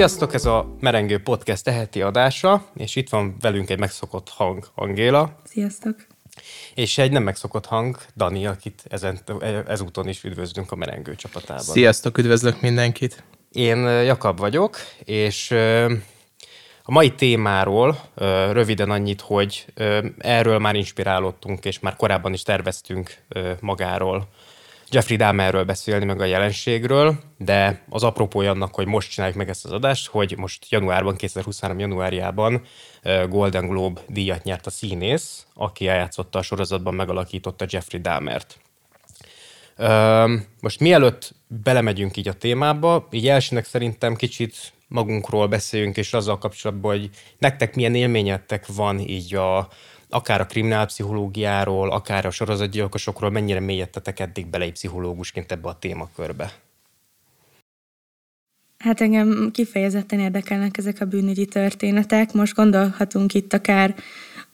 Sziasztok, ez a Merengő Podcast teheti adása, és itt van velünk egy megszokott hang, Angéla. Sziasztok. És egy nem megszokott hang, Dani, akit ezen, ezúton is üdvözlünk a Merengő csapatában. Sziasztok, üdvözlök mindenkit. Én Jakab vagyok, és a mai témáról röviden annyit, hogy erről már inspirálódtunk, és már korábban is terveztünk magáról Jeffrey Dahmerről beszélni, meg a jelenségről, de az apropója annak, hogy most csináljuk meg ezt az adást, hogy most januárban, 2023 januárjában Golden Globe díjat nyert a színész, aki eljátszotta a sorozatban, megalakította Jeffrey Dahmert. Most mielőtt belemegyünk így a témába, így elsőnek szerintem kicsit magunkról beszéljünk, és azzal kapcsolatban, hogy nektek milyen élményetek van így a, akár a kriminálpszichológiáról, akár a sorozatgyilkosokról, mennyire mélyedtetek eddig bele egy pszichológusként ebbe a témakörbe? Hát engem kifejezetten érdekelnek ezek a bűnügyi történetek. Most gondolhatunk itt akár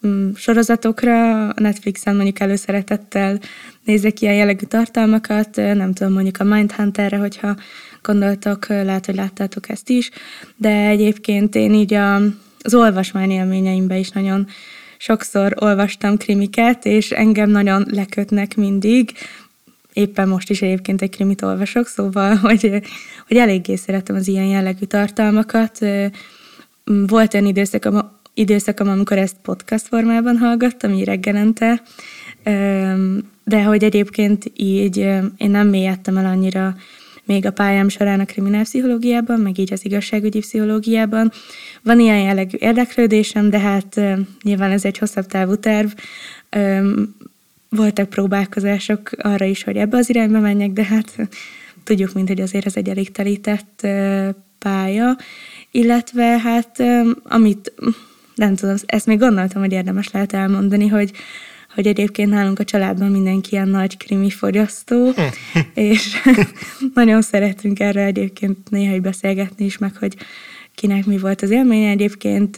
mm, sorozatokra, a Netflixen mondjuk előszeretettel nézek ilyen jellegű tartalmakat, nem tudom, mondjuk a Mindhunterre, hogyha gondoltok, lehet, hogy láttátok ezt is, de egyébként én így a, az olvasmány élményeimbe is nagyon sokszor olvastam krimiket, és engem nagyon lekötnek mindig, éppen most is egyébként egy krimit olvasok, szóval, hogy, hogy eléggé szeretem az ilyen jellegű tartalmakat. Volt olyan időszakom, időszakom, amikor ezt podcast formában hallgattam, így reggelente, de hogy egyébként így én nem mélyedtem el annyira még a pályám során a kriminálpszichológiában, meg így az igazságügyi pszichológiában. Van ilyen jellegű érdeklődésem, de hát nyilván ez egy hosszabb távú terv. Voltak próbálkozások arra is, hogy ebbe az irányba menjek, de hát tudjuk mint hogy azért ez egy elég telített pálya, illetve hát amit nem tudom, ezt még gondoltam, hogy érdemes lehet elmondani, hogy hogy egyébként nálunk a családban mindenki ilyen nagy krimi fogyasztó, és nagyon szeretünk erre egyébként néha beszélgetni is, meg hogy kinek mi volt az élménye. Egyébként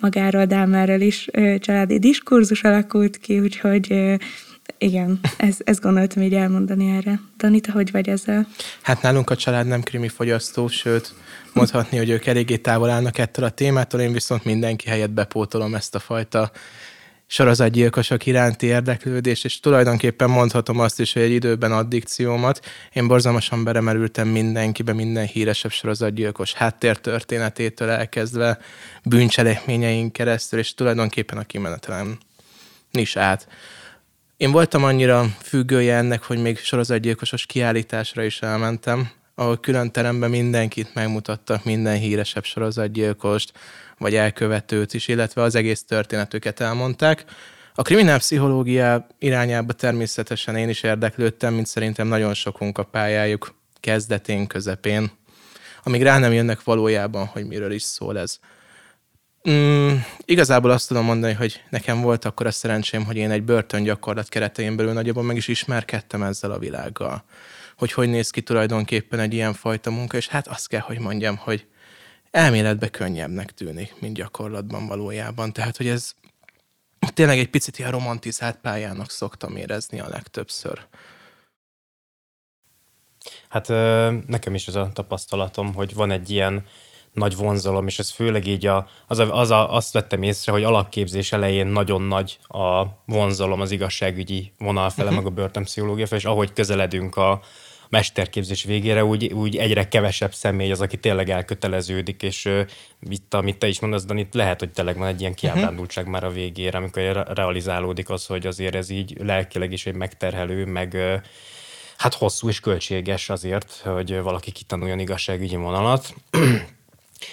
magáról, Dámerről is családi diskurzus alakult ki, úgyhogy igen, ez, ezt gondoltam így elmondani erre. Danita, hogy vagy ezzel? Hát nálunk a család nem krimi fogyasztó, sőt, mondhatni, hogy ők eléggé távol állnak ettől a témától, én viszont mindenki helyett bepótolom ezt a fajta sorozatgyilkosok iránti érdeklődés, és tulajdonképpen mondhatom azt is, hogy egy időben addikciómat. Én borzalmasan beremerültem mindenkibe, minden híresebb sorozatgyilkos háttértörténetétől elkezdve, bűncselekményeink keresztül, és tulajdonképpen a kimenetelen is át. Én voltam annyira függője ennek, hogy még sorozatgyilkosos kiállításra is elmentem, ahol külön teremben mindenkit megmutattak, minden híresebb sorozatgyilkost, vagy elkövetőt is, illetve az egész történetüket elmondták. A kriminálpszichológia irányába természetesen én is érdeklődtem, mint szerintem nagyon sokunk a pályájuk kezdetén, közepén, amíg rá nem jönnek valójában, hogy miről is szól ez. Mm, igazából azt tudom mondani, hogy nekem volt akkor a szerencsém, hogy én egy börtöngyakorlat keretein belül nagyjából meg is ismerkedtem ezzel a világgal. Hogy hogy néz ki tulajdonképpen egy ilyen fajta munka, és hát azt kell, hogy mondjam, hogy elméletben könnyebbnek tűnik, mint gyakorlatban valójában. Tehát, hogy ez tényleg egy picit ilyen romantizált pályának szoktam érezni a legtöbbször. Hát nekem is az a tapasztalatom, hogy van egy ilyen nagy vonzalom, és ez főleg így a, az, a, az a, azt vettem észre, hogy alapképzés elején nagyon nagy a vonzalom az igazságügyi vonal fele, uh-huh. meg a börtönpszichológia fele, és ahogy közeledünk a, mesterképzés végére úgy, úgy egyre kevesebb személy az, aki tényleg elköteleződik, és uh, itt, amit te is mondasz, Dani, lehet, hogy tényleg van egy ilyen mhm. kiábrándultság uh-huh. már a végére, amikor realizálódik az, hogy azért ez így lelkileg is egy megterhelő, meg uh, hát hosszú és költséges azért, hogy valaki kitanuljon igazságügyi vonalat.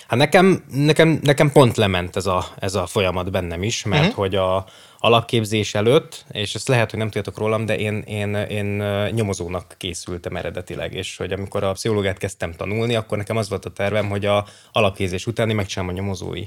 Hát nekem, nekem, nekem pont lement ez a, ez a folyamat bennem is, mert uh-huh. hogy a alapképzés előtt, és ezt lehet, hogy nem tudjátok rólam, de én, én, én nyomozónak készültem eredetileg, és hogy amikor a pszichológiát kezdtem tanulni, akkor nekem az volt a tervem, hogy a alapképzés után én megcsinálom a nyomozói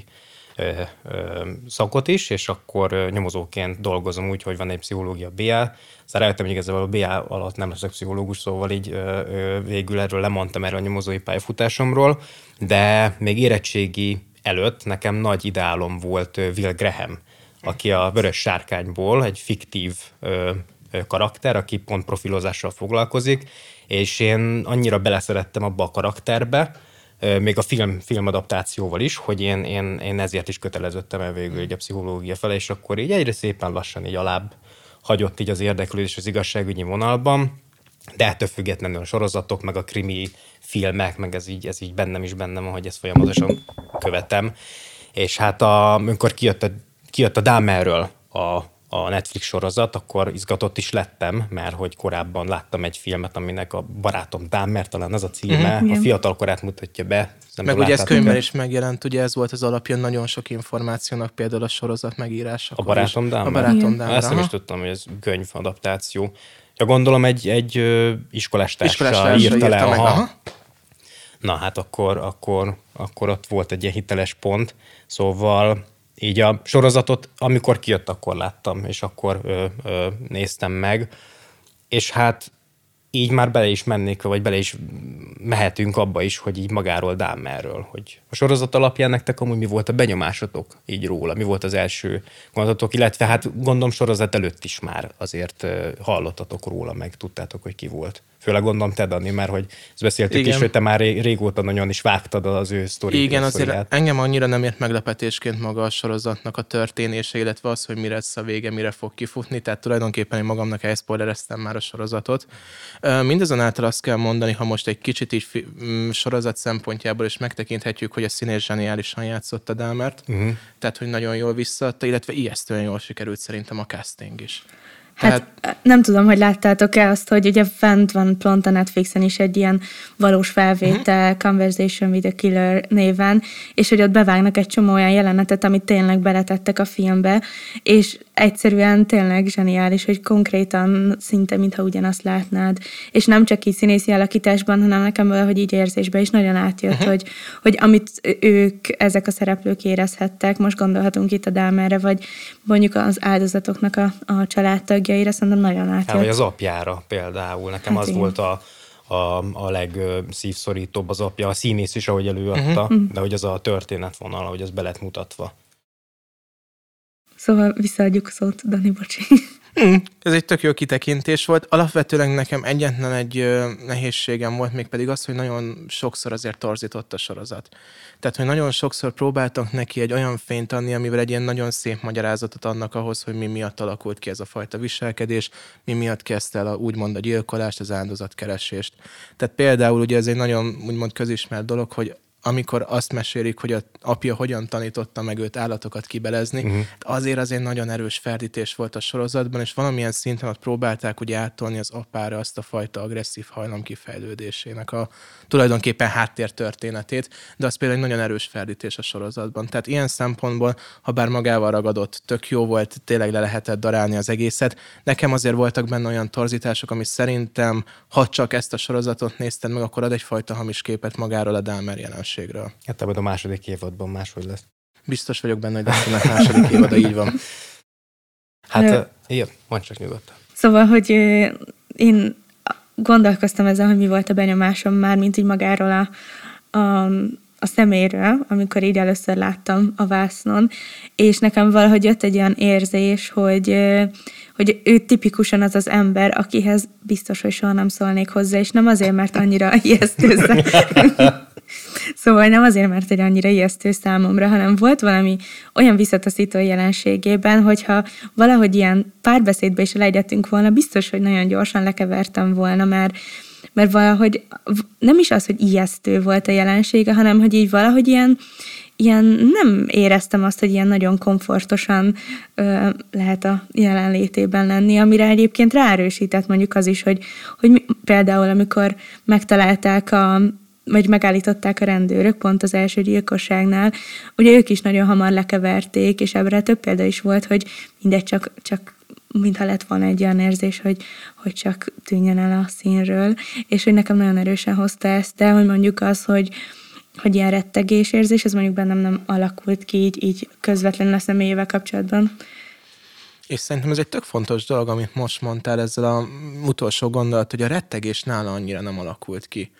ö, ö, szakot is, és akkor nyomozóként dolgozom úgy, hogy van egy pszichológia BA. Aztán rájöttem, hogy igazából a BA alatt nem leszek pszichológus, szóval így ö, ö, végül erről lemondtam erről a nyomozói pályafutásomról, de még érettségi előtt nekem nagy ideálom volt Will Graham, aki a Vörös Sárkányból egy fiktív ö, ö, karakter, aki pont profilozással foglalkozik, és én annyira beleszerettem abba a karakterbe, még a film, filmadaptációval is, hogy én, én, én ezért is köteleződtem el végül így a pszichológia fele, és akkor így egyre szépen lassan így alább hagyott így az érdeklődés az igazságügyi vonalban, de ettől függetlenül a sorozatok, meg a krimi filmek, meg ez így, ez így bennem is bennem hogy ezt folyamatosan követem. És hát a, amikor kijött a, kijött a Dámerről a a Netflix sorozat, akkor izgatott is lettem, mert hogy korábban láttam egy filmet, aminek a barátom Dahmer, talán az a címe, mm-hmm. a fiatal korát mutatja be. Nem Meg ugye ez könyvben is megjelent, ugye ez volt az alapja nagyon sok információnak, például a sorozat megírása. A barátom Dahmer? A barátom Dahmer. Ezt nem is tudtam, hogy ez könyv adaptáció. Ja, gondolom egy, egy iskolás társa írta le. Meg, aha. Na hát akkor, akkor, akkor ott volt egy ilyen hiteles pont, szóval így a sorozatot, amikor kijött, akkor láttam, és akkor ö, ö, néztem meg. És hát így már bele is mennék, vagy bele is mehetünk abba is, hogy így magáról Dámerről, hogy a sorozat alapján nektek amúgy mi volt a benyomásotok így róla, mi volt az első gondolatok, illetve hát gondolom sorozat előtt is már azért hallottatok róla, meg tudtátok, hogy ki volt. Főleg gondolom te, Dani, mert hogy ezt beszéltük Igen. is, hogy te már régóta nagyon is vágtad az ő sztori. Igen, azért sztoriát. engem annyira nem ért meglepetésként maga a sorozatnak a történése, illetve az, hogy mire lesz a vége, mire fog kifutni, tehát tulajdonképpen én magamnak elszpoilereztem már a sorozatot. Mindazonáltal azt kell mondani, ha most egy kicsit így sorozat szempontjából is megtekinthetjük, hogy a színés zseniálisan játszott a Dámert, uh-huh. tehát hogy nagyon jól visszaadta, illetve ijesztően jól sikerült szerintem a casting is. Hát Tehát... nem tudom, hogy láttátok-e azt, hogy ugye fent van pont a Netflixen is egy ilyen valós felvétel, uh-huh. Conversation with a Killer néven, és hogy ott bevágnak egy csomó olyan jelenetet, amit tényleg beletettek a filmbe, és egyszerűen tényleg zseniális, hogy konkrétan szinte, mintha ugyanazt látnád. És nem csak így színészi alakításban, hanem nekem valahogy így érzésbe is nagyon átjött, uh-huh. hogy, hogy amit ők, ezek a szereplők érezhettek, most gondolhatunk itt a Dámerre, vagy mondjuk az áldozatoknak a, a családtagjaira, szerintem nagyon átjött. Hát, vagy az apjára például. Nekem hát az igen. volt a, a, a legszívszorítóbb az apja, a színész is, ahogy előadta, uh-huh. de hogy az a történetvonal, ahogy az be lett mutatva. Szóval visszaadjuk a szót, Dani, bocsi. Mm, ez egy tök jó kitekintés volt. Alapvetően nekem egyetlen egy nehézségem volt, mégpedig az, hogy nagyon sokszor azért torzított a sorozat. Tehát, hogy nagyon sokszor próbáltak neki egy olyan fényt adni, amivel egy ilyen nagyon szép magyarázatot adnak ahhoz, hogy mi miatt alakult ki ez a fajta viselkedés, mi miatt kezdte el a, úgymond a gyilkolást, az áldozatkeresést. Tehát például ugye ez egy nagyon úgymond közismert dolog, hogy amikor azt mesélik, hogy a apja hogyan tanította meg őt állatokat kibelezni, uh-huh. azért az egy nagyon erős ferdítés volt a sorozatban, és valamilyen szinten ott próbálták ugye átolni az apára azt a fajta agresszív hajlam kifejlődésének a tulajdonképpen háttértörténetét, de az például egy nagyon erős ferdítés a sorozatban. Tehát ilyen szempontból, ha bár magával ragadott, tök jó volt, tényleg le lehetett darálni az egészet. Nekem azért voltak benne olyan torzítások, ami szerintem, ha csak ezt a sorozatot nézted meg, akkor ad egyfajta hamis képet magáról a Dahmer jelenség jelenségről. Hát ebben a második évadban máshogy lesz. Biztos vagyok benne, hogy lesz a második évada, így van. Hát, igen, mondd csak nyugodtan. Szóval, hogy én gondolkoztam ezen, hogy mi volt a benyomásom már, mint így magáról a, a, a szeméről, amikor így először láttam a vásznon, és nekem valahogy jött egy olyan érzés, hogy, hogy ő tipikusan az az ember, akihez biztos, hogy soha nem szólnék hozzá, és nem azért, mert annyira ijesztő Szóval nem azért, mert egy annyira ijesztő számomra, hanem volt valami olyan visszataszító jelenségében, hogyha valahogy ilyen párbeszédbe is legyettünk volna, biztos, hogy nagyon gyorsan lekevertem volna, mert mert valahogy nem is az, hogy ijesztő volt a jelensége, hanem hogy így valahogy ilyen, ilyen nem éreztem azt, hogy ilyen nagyon komfortosan ö, lehet a jelenlétében lenni, amire egyébként ráerősített mondjuk az is, hogy, hogy például amikor megtalálták a, vagy megállították a rendőrök pont az első gyilkosságnál, ugye ők is nagyon hamar lekeverték, és ebbre több példa is volt, hogy mindegy, csak, csak mintha lett volna egy olyan érzés, hogy, hogy csak tűnjön el a színről, és hogy nekem nagyon erősen hozta ezt, de hogy mondjuk az, hogy, hogy ilyen rettegés érzés, ez mondjuk bennem nem alakult ki így, így közvetlenül a személyével kapcsolatban. És szerintem ez egy tök fontos dolog, amit most mondtál ezzel a utolsó gondolat, hogy a rettegés nála annyira nem alakult ki.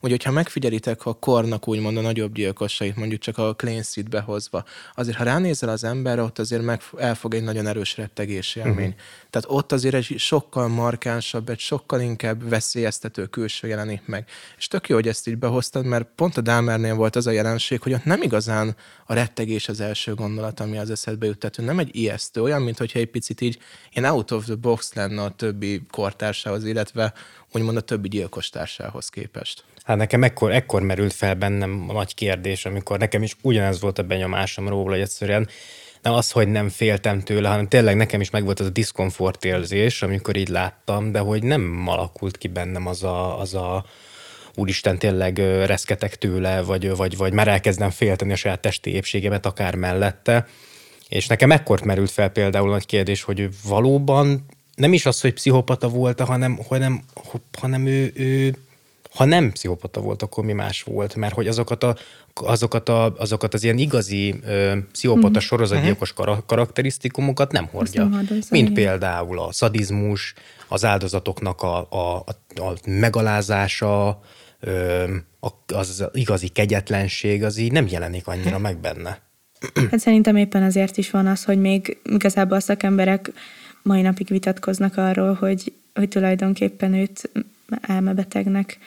Úgy, hogyha megfigyelitek a kornak úgymond a nagyobb gyilkosait, mondjuk csak a Seed behozva, azért ha ránézel az emberre, ott azért meg elfog egy nagyon erős rettegés élmény. Uh-huh. Tehát ott azért egy sokkal markánsabb, egy sokkal inkább veszélyeztető külső jelenik meg. És tök jó, hogy ezt így behoztad, mert pont a Dámernél volt az a jelenség, hogy ott nem igazán a rettegés az első gondolat, ami az eszedbe jut. Tehát nem egy ijesztő, olyan, mintha egy picit így én out of the box lenne a többi kortársához, illetve úgymond a többi gyilkos társához képest. Hát nekem ekkor, ekkor merült fel bennem a nagy kérdés, amikor nekem is ugyanez volt a benyomásom róla, hogy egyszerűen nem az, hogy nem féltem tőle, hanem tényleg nekem is megvolt az a diszkomfort érzés, amikor így láttam, de hogy nem alakult ki bennem az a, az a úristen, tényleg reszketek tőle, vagy, vagy, vagy már elkezdem félteni a saját testi épségemet akár mellette. És nekem ekkor merült fel például nagy kérdés, hogy valóban nem is az, hogy pszichopata volt, hanem, hanem, hanem ő, ő ha nem pszichopata volt, akkor mi más volt? Mert hogy azokat, a, azokat, a, azokat az ilyen igazi ö, pszichopata mm. sorozatgyilkos kar- karakterisztikumokat nem hordja. Nem Mint például a szadizmus, az áldozatoknak a, a, a, a megalázása, ö, az igazi kegyetlenség, az így nem jelenik annyira meg benne. Hát szerintem éppen azért is van az, hogy még igazából a szakemberek mai napig vitatkoznak arról, hogy, hogy tulajdonképpen őt elmebetegnek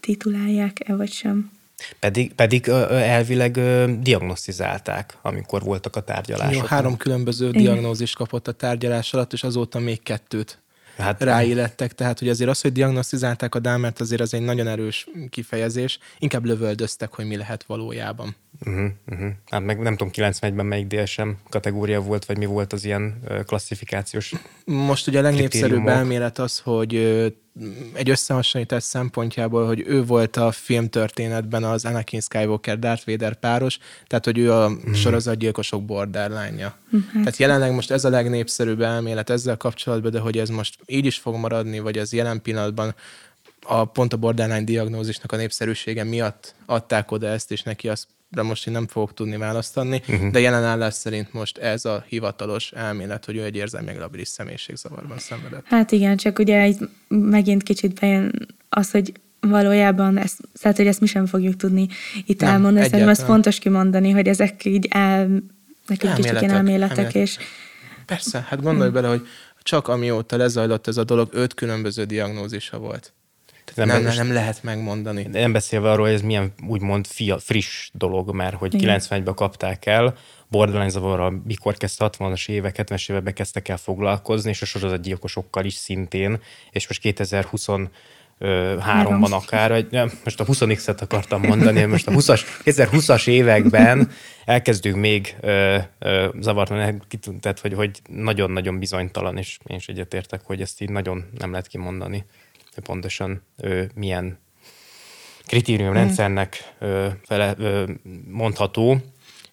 titulálják-e vagy sem. Pedig, pedig elvileg diagnosztizálták, amikor voltak a tárgyalások. Jó, három különböző diagnózist kapott a tárgyalás alatt, és azóta még kettőt hát, ráillettek, tehát hogy azért az, hogy diagnosztizálták a dámert, azért az egy nagyon erős kifejezés, inkább lövöldöztek, hogy mi lehet valójában. Uh-huh, uh-huh. Hát meg nem tudom, 91-ben melyik DSM kategória volt, vagy mi volt az ilyen klasszifikációs Most ugye a legnépszerűbb elmélet az, hogy egy összehasonlítás szempontjából, hogy ő volt a filmtörténetben az Anakin Skywalker Darth Vader páros, tehát hogy ő a mm. sorozatgyilkosok borderline-ja. Mm, hát. Tehát jelenleg most ez a legnépszerűbb elmélet ezzel kapcsolatban, de hogy ez most így is fog maradni, vagy az jelen pillanatban a pont a borderline diagnózisnak a népszerűsége miatt adták oda ezt, és neki azt de most én nem fogok tudni választani, uh-huh. de jelen állás szerint most ez a hivatalos elmélet, hogy ő egy érzelmi labilis személyiségzavarban szenvedett. Hát igen, csak ugye itt megint kicsit bejön az, hogy valójában ezt, tehát, hogy ezt mi sem fogjuk tudni itt nem, elmondani, szerintem ez fontos kimondani, hogy ezek így el, nekünk kicsit ilyen elméletek, elméletek. és... Persze, hát gondolj hmm. bele, hogy csak amióta lezajlott ez a dolog, öt különböző diagnózisa volt. Tehát nem, nem, nem lehet megmondani. Nem beszélve arról, hogy ez milyen úgymond fia, friss dolog, mert hogy 91-ben kapták el, borderline zavarral mikor kezdte 60-as évek, 70-es években kezdtek el foglalkozni, és a sorozatgyilkosokkal is szintén, és most 2020 háromban akár, vagy nem, most a 20x-et akartam mondani, most a 20-as, 2020-as években elkezdünk még ö, ö, zavartan, tehát hogy, hogy nagyon-nagyon bizonytalan, és én is egyetértek, hogy ezt így nagyon nem lehet kimondani pontosan ő, milyen kritériumrendszernek ö, fele, ö, mondható.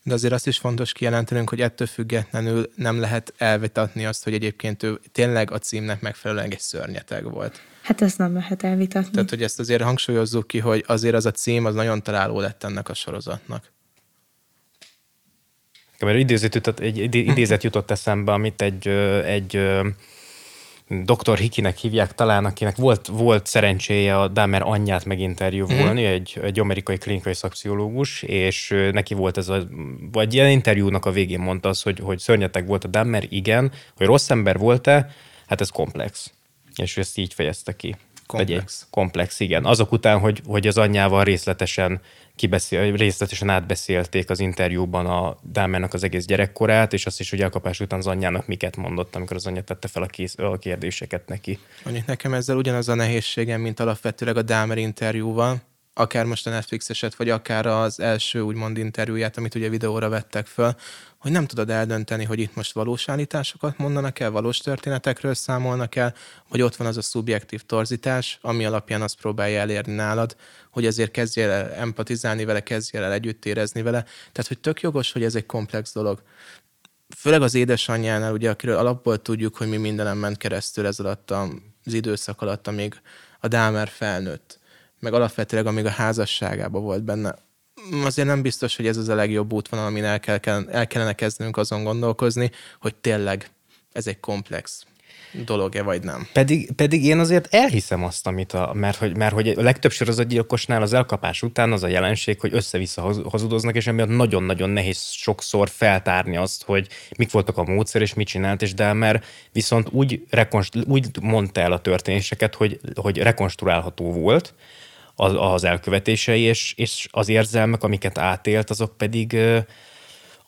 De azért azt is fontos kijelentenünk, hogy ettől függetlenül nem lehet elvitatni azt, hogy egyébként ő tényleg a címnek megfelelően egy szörnyeteg volt. Hát ezt nem lehet elvitatni. Tehát, hogy ezt azért hangsúlyozzuk ki, hogy azért az a cím az nagyon találó lett ennek a sorozatnak. Mert idézet jutott, egy idézet jutott eszembe, amit egy, egy Dr. Hikinek hívják talán, akinek volt, volt szerencséje a Dahmer anyját meginterjúvolni, mm. egy, egy amerikai klinikai szakpszichológus, és neki volt ez a, vagy ilyen interjúnak a végén mondta az, hogy, hogy szörnyeteg volt a Dahmer, igen, hogy rossz ember volt-e, hát ez komplex. És ezt így fejezte ki. Komplex. komplex, igen. Azok után, hogy, hogy az anyjával részletesen kibeszél, részletesen átbeszélték az interjúban a Dámernak az egész gyerekkorát, és azt is, hogy elkapás után az anyjának miket mondott, amikor az anyja tette fel a, kész, a kérdéseket neki. Mondjuk nekem ezzel ugyanaz a nehézségem, mint alapvetőleg a Dámer interjúval, akár most a Netflix eset, vagy akár az első úgymond interjúját, amit ugye videóra vettek föl, hogy nem tudod eldönteni, hogy itt most valós állításokat mondanak el, valós történetekről számolnak el, vagy ott van az a szubjektív torzítás, ami alapján azt próbálja elérni nálad, hogy azért kezdjél el empatizálni vele, kezdjél el együtt érezni vele. Tehát, hogy tök jogos, hogy ez egy komplex dolog. Főleg az édesanyjánál, ugye, akiről alapból tudjuk, hogy mi mindenem ment keresztül ez alatt az időszak alatt, amíg a Dámer felnőtt meg alapvetőleg amíg a házasságában volt benne. Azért nem biztos, hogy ez az a legjobb útvonal, amin el, kell, el kellene kezdenünk azon gondolkozni, hogy tényleg ez egy komplex dolog-e, vagy nem. Pedig, pedig én azért elhiszem azt, amit a, mert, hogy, mert hogy a legtöbb sorozatgyilkosnál az elkapás után az a jelenség, hogy össze-vissza hazudoznak, és emiatt nagyon-nagyon nehéz sokszor feltárni azt, hogy mik voltak a módszer, és mit csinált, és Delmer viszont úgy, rekonst, úgy mondta el a történéseket, hogy, hogy rekonstruálható volt, az, az elkövetései, és, és az érzelmek, amiket átélt, azok pedig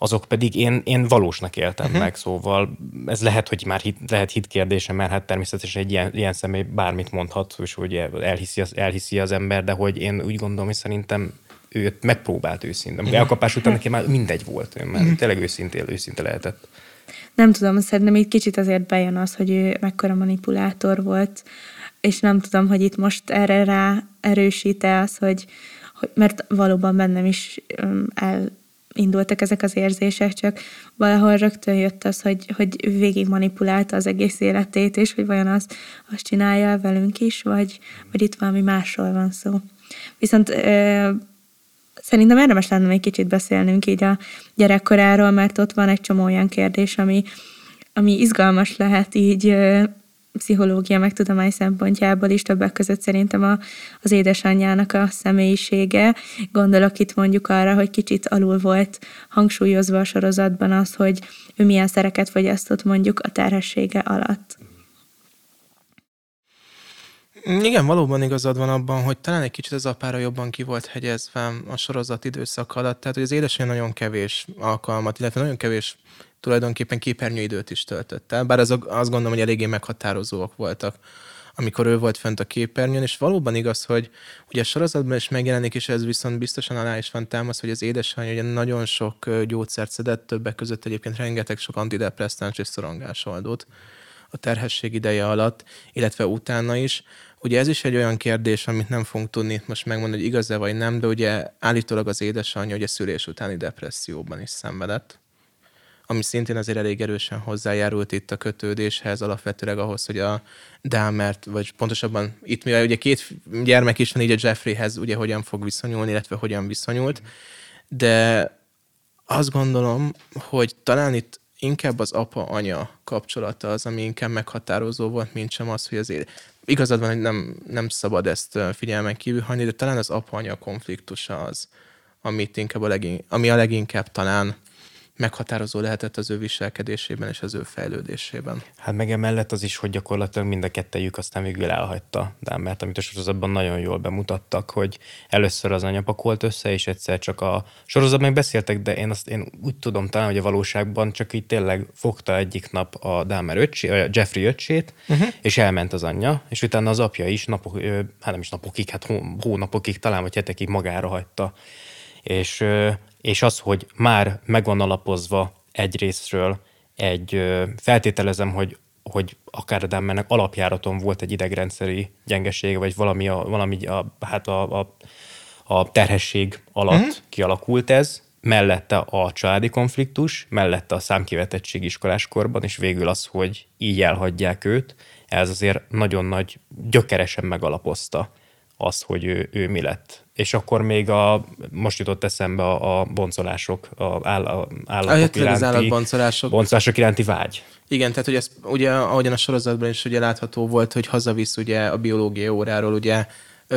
azok pedig én, én valósnak éltem uh-huh. meg, szóval ez lehet, hogy már hit, lehet hit kérdése, mert hát természetesen egy ilyen, ilyen személy bármit mondhat, és hogy elhiszi az, elhiszi az ember, de hogy én úgy gondolom, hogy szerintem ő megpróbált őszintén. Uh-huh. Elkapás után neki már mindegy volt, mert uh-huh. tényleg őszintén, őszinte lehetett. Nem tudom, szerintem itt kicsit azért bejön az, hogy ő mekkora manipulátor volt, és nem tudom, hogy itt most erre rá erősít-e az, hogy, hogy mert valóban bennem is el indultak ezek az érzések, csak valahol rögtön jött az, hogy, hogy végig manipulálta az egész életét, és hogy vajon az, azt csinálja velünk is, vagy, vagy itt valami másról van szó. Viszont ö, szerintem érdemes lenne még kicsit beszélnünk így a gyerekkoráról, mert ott van egy csomó olyan kérdés, ami, ami izgalmas lehet így pszichológia meg tudomány szempontjából is többek között szerintem a, az édesanyjának a személyisége. Gondolok itt mondjuk arra, hogy kicsit alul volt hangsúlyozva a sorozatban az, hogy ő milyen szereket fogyasztott mondjuk a terhessége alatt. Igen, valóban igazad van abban, hogy talán egy kicsit az apára jobban ki volt hegyezve a sorozat időszak alatt, tehát hogy az édesanyja nagyon kevés alkalmat, illetve nagyon kevés tulajdonképpen képernyőidőt is töltött el, bár azok azt gondolom, hogy eléggé meghatározóak voltak amikor ő volt fent a képernyőn, és valóban igaz, hogy ugye a sorozatban is megjelenik, és ez viszont biztosan alá is van támasz, hogy az édesanyja ugye nagyon sok gyógyszert szedett, többek között egyébként rengeteg sok antidepresszáns és szorongásoldót a terhesség ideje alatt, illetve utána is. Ugye ez is egy olyan kérdés, amit nem fogunk tudni most megmondani, hogy igaz-e vagy nem, de ugye állítólag az édesanyja ugye szülés utáni depresszióban is szenvedett ami szintén azért elég erősen hozzájárult itt a kötődéshez, alapvetőleg ahhoz, hogy a Dámert, vagy pontosabban itt, mivel ugye két gyermek is van, így a Jeffreyhez ugye hogyan fog viszonyulni, illetve hogyan viszonyult, de azt gondolom, hogy talán itt inkább az apa-anya kapcsolata az, ami inkább meghatározó volt, mint sem az, hogy azért igazad van, hogy nem, nem szabad ezt figyelmen kívül hagyni, de talán az apa-anya konfliktusa az, amit inkább a legin, ami a leginkább talán meghatározó lehetett az ő viselkedésében és az ő fejlődésében. Hát meg emellett az is, hogy gyakorlatilag mind a kettejük aztán végül elhagyta mert amit a sorozatban nagyon jól bemutattak, hogy először az anya pakolt össze, és egyszer csak a sorozatban beszéltek, de én azt én úgy tudom talán, hogy a valóságban csak így tényleg fogta egyik nap a Dahmer öcsé, a Jeffrey öcsét, uh-huh. és elment az anyja, és utána az apja is napok, hát nem is napokig, hát hónapokig, talán vagy hetekig magára hagyta. És és az, hogy már megvan alapozva egyrésztről egy, feltételezem, hogy hogy akár a Dammernek alapjáraton volt egy idegrendszeri gyengesége, vagy valami, a, valami a, hát a, a, a terhesség alatt mm-hmm. kialakult ez, mellette a családi konfliktus, mellette a számkivetettség iskoláskorban, és végül az, hogy így elhagyják őt, ez azért nagyon nagy, gyökeresen megalapozta azt, hogy ő, ő mi lett. És akkor még a, most jutott eszembe a, a boncolások, a áll, a állatok a, iránti, állatboncolások. boncolások iránti vágy. Igen, tehát hogy ez ugye, ahogyan a sorozatban is ugye látható volt, hogy hazavisz ugye a biológia óráról ugye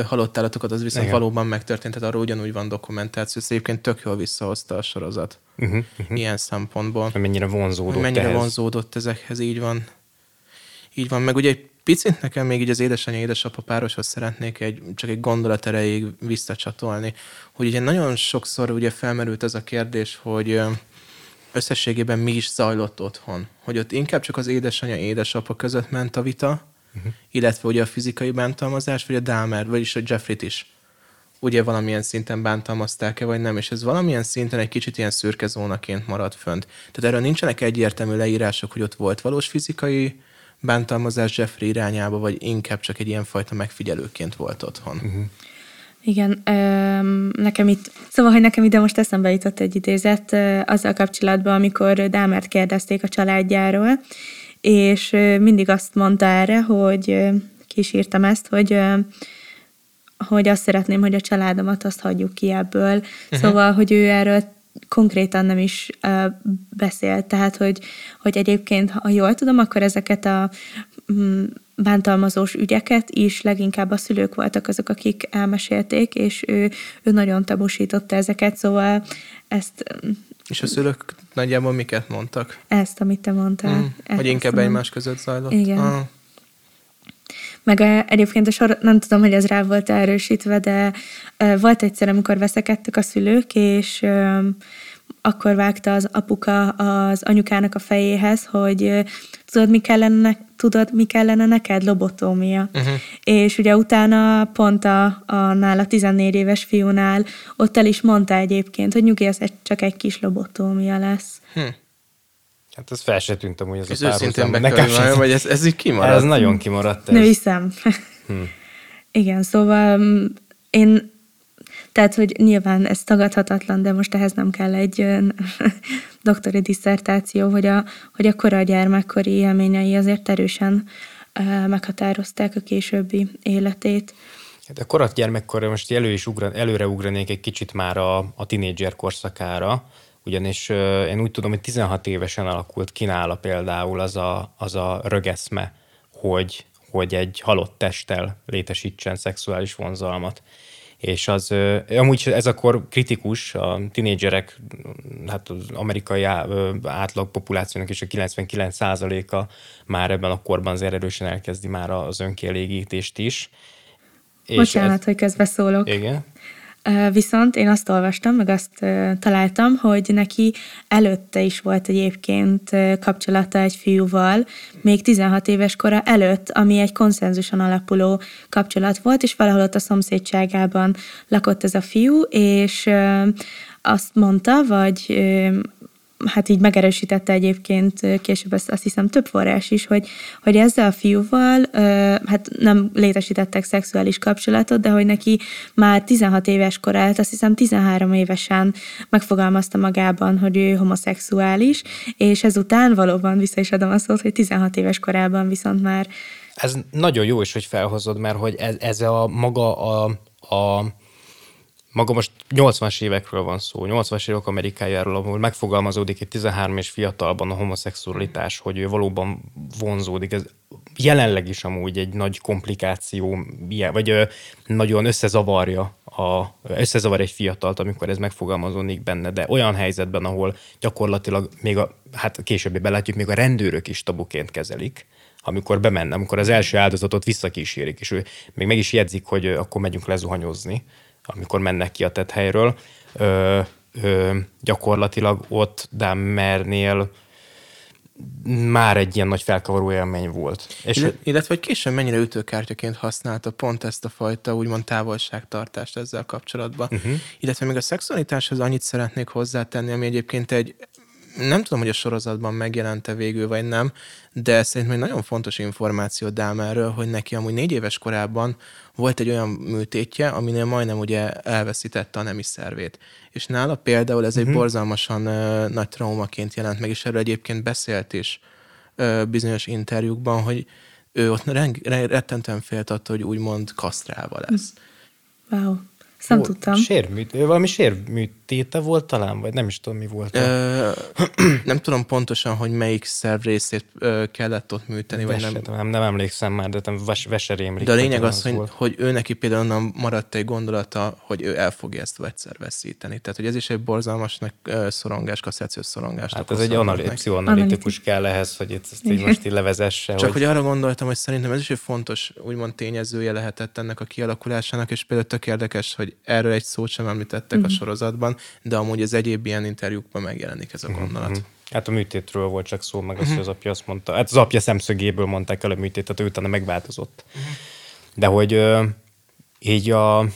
halott állatokat, az viszont Igen. valóban megtörtént, tehát arról ugyanúgy van dokumentáció, ez egyébként tök jól visszahozta a sorozat. Uh-huh, uh-huh. Ilyen szempontból. Mennyire vonzódott Mennyire ehhez. vonzódott ezekhez, így van. Így van, meg ugye egy picit nekem még így az édesanyja, édesapa pároshoz szeretnék egy, csak egy gondolat erejéig visszacsatolni, hogy ugye nagyon sokszor ugye felmerült ez a kérdés, hogy összességében mi is zajlott otthon. Hogy ott inkább csak az édesanyja, édesapa között ment a vita, uh-huh. illetve ugye a fizikai bántalmazás, vagy a Dahmer, vagyis a Jeffrey-t is ugye valamilyen szinten bántalmazták-e, vagy nem, és ez valamilyen szinten egy kicsit ilyen szürke zónaként marad fönt. Tehát erről nincsenek egyértelmű leírások, hogy ott volt valós fizikai bántalmazás Jeffrey irányába, vagy inkább csak egy ilyen fajta megfigyelőként volt otthon? Uh-huh. Igen, nekem itt, szóval, hogy nekem ide most eszembe jutott egy idézet azzal kapcsolatban, amikor Dámert kérdezték a családjáról, és mindig azt mondta erre, hogy ki is írtam ezt, hogy hogy azt szeretném, hogy a családomat azt hagyjuk ki ebből. Uh-huh. Szóval, hogy ő erről konkrétan nem is uh, beszélt. Tehát, hogy, hogy egyébként, ha jól tudom, akkor ezeket a um, bántalmazós ügyeket is leginkább a szülők voltak azok, akik elmesélték, és ő, ő nagyon tabusította ezeket, szóval ezt... És a szülők nagyjából miket mondtak? Ezt, amit te mondtál. Mm, ezt hogy inkább egymás között zajlott? Igen. Ah. Meg egyébként a sor, nem tudom, hogy ez rá volt erősítve, de volt egyszer, amikor veszekedtek a szülők, és akkor vágta az apuka az anyukának a fejéhez, hogy tudod, mi kellene, tudod, mi kellene neked? Lobotómia. Uh-huh. És ugye utána pont a, a nála 14 éves fiúnál ott el is mondta egyébként, hogy nyugi, ez csak egy kis lobotómia lesz. Hm. Hát ez fel se tűnt hogy ez, ez a párhuzam. Nekem sem. Vagy ez, ez így kimaradt? Ez nagyon kimaradt. Ez. Ne viszem. Hm. Igen, szóval mm, én tehát, hogy nyilván ez tagadhatatlan, de most ehhez nem kell egy doktori diszertáció, hogy a, hogy a kora gyermekkori élményei azért erősen meghatározták a későbbi életét. Hát a korat gyermekkorra most elő is ugran, előre ugranék egy kicsit már a, a tinédzser korszakára, ugyanis én úgy tudom, hogy 16 évesen alakult ki nála például az a, az a rögeszme, hogy, hogy egy halott testtel létesítsen szexuális vonzalmat és az, amúgy ez akkor kritikus, a tinédzserek, hát az amerikai átlag populációnak is a 99%-a már ebben a korban azért erősen elkezdi már az önkielégítést is. Bocsánat, ez, hogy közbeszólok. Igen. Viszont én azt olvastam, meg azt találtam, hogy neki előtte is volt egyébként kapcsolata egy fiúval, még 16 éves kora előtt, ami egy konszenzuson alapuló kapcsolat volt, és valahol ott a szomszédságában lakott ez a fiú, és azt mondta, vagy hát így megerősítette egyébként később azt, azt hiszem több forrás is, hogy, hogy ezzel a fiúval hát nem létesítettek szexuális kapcsolatot, de hogy neki már 16 éves korát, azt hiszem 13 évesen megfogalmazta magában, hogy ő homoszexuális, és ezután valóban vissza is adom a szót, hogy 16 éves korában viszont már ez nagyon jó is, hogy felhozod, mert hogy ez, ez a maga a, a maga most 80-as évekről van szó, 80-as évek Amerikájáról, ahol megfogalmazódik egy 13 és fiatalban a homoszexualitás, hogy ő valóban vonzódik. Ez jelenleg is amúgy egy nagy komplikáció, vagy nagyon összezavarja, a, összezavar egy fiatalt, amikor ez megfogalmazódik benne, de olyan helyzetben, ahol gyakorlatilag még a, hát későbbi belátjuk, még a rendőrök is tabuként kezelik, amikor bemenne, amikor az első áldozatot visszakísérik, és ő még meg is jegyzik, hogy akkor megyünk lezuhanyozni, amikor mennek ki a tethelyről, ö, ö, gyakorlatilag ott Dammernél már egy ilyen nagy felkavaró élmény volt. És Illetve, hogy később mennyire ütőkártyaként használta pont ezt a fajta úgymond távolságtartást ezzel kapcsolatban. Uh-huh. Illetve még a szexualitáshoz annyit szeretnék hozzátenni, ami egyébként egy nem tudom, hogy a sorozatban megjelente végül, vagy nem, de szerintem egy nagyon fontos információ Dámerről, hogy neki amúgy négy éves korában volt egy olyan műtétje, aminél majdnem ugye elveszítette a nemi szervét. És nála például ez uh-huh. egy mhm. borzalmasan uh, nagy traumaként jelent meg, és erről egyébként beszélt is uh, bizonyos interjúkban, hogy ő ott reng- rettentően félt attól, hogy úgymond kasztrálva lesz. Wow. Ezt nem tudtam. Sérműt, valami sérműtéte volt talán, vagy nem is tudom, mi volt. Ö, nem tudom pontosan, hogy melyik szerv részét kellett ott műteni, vagy nem. nem. Nem emlékszem már, de nem veserémlik. De a lényeg az, hogy, hogy ő neki például onnan maradt egy gondolata, hogy ő el fogja ezt egyszer veszíteni. Tehát, hogy ez is egy borzalmasnak szorongás, kasszációs szorongás. Hát ez egy anali- pszichoanalitikus kell ehhez, hogy itt ezt így most így levezesse. Csak hogy... hogy arra gondoltam, hogy szerintem ez is egy fontos, úgymond tényezője lehetett ennek a kialakulásának, és például tök érdekes, hogy erről egy szót sem említettek uh-huh. a mhm. sorozatban, de amúgy az egyéb ilyen interjúkban megjelenik ez a mhm, gondolat. Uh-huh. Hát a műtétről volt csak szó, meg az, hogy az apja azt mondta, hát az apja szemszögéből mondták el a műtétet, ő utána megváltozott. De hogy így a,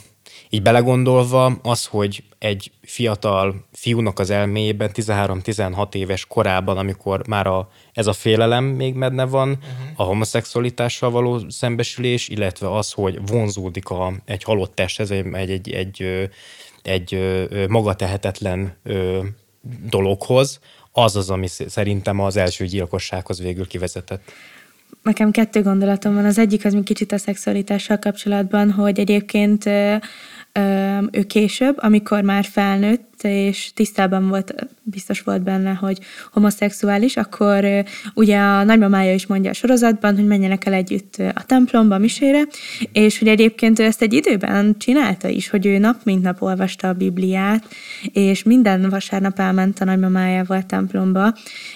így belegondolva az, hogy egy fiatal fiúnak az elméjében 13-16 éves korában, amikor már a, ez a félelem még medne van, uh-huh. a homoszexualitással való szembesülés, illetve az, hogy vonzódik a, egy halott testhez, egy, egy, egy, egy, egy magatehetetlen dologhoz, az az, ami szerintem az első gyilkossághoz végül kivezetett. nekem kettő gondolatom van. Az egyik az még kicsit a szexualitással kapcsolatban, hogy egyébként ő később, amikor már felnőtt, és tisztában volt, biztos volt benne, hogy homoszexuális, akkor ugye a nagymamája is mondja a sorozatban, hogy menjenek el együtt a templomba, misére, és hogy egyébként ő ezt egy időben csinálta is, hogy ő nap mint nap olvasta a Bibliát, és minden vasárnap elment a nagymamájával a templomba,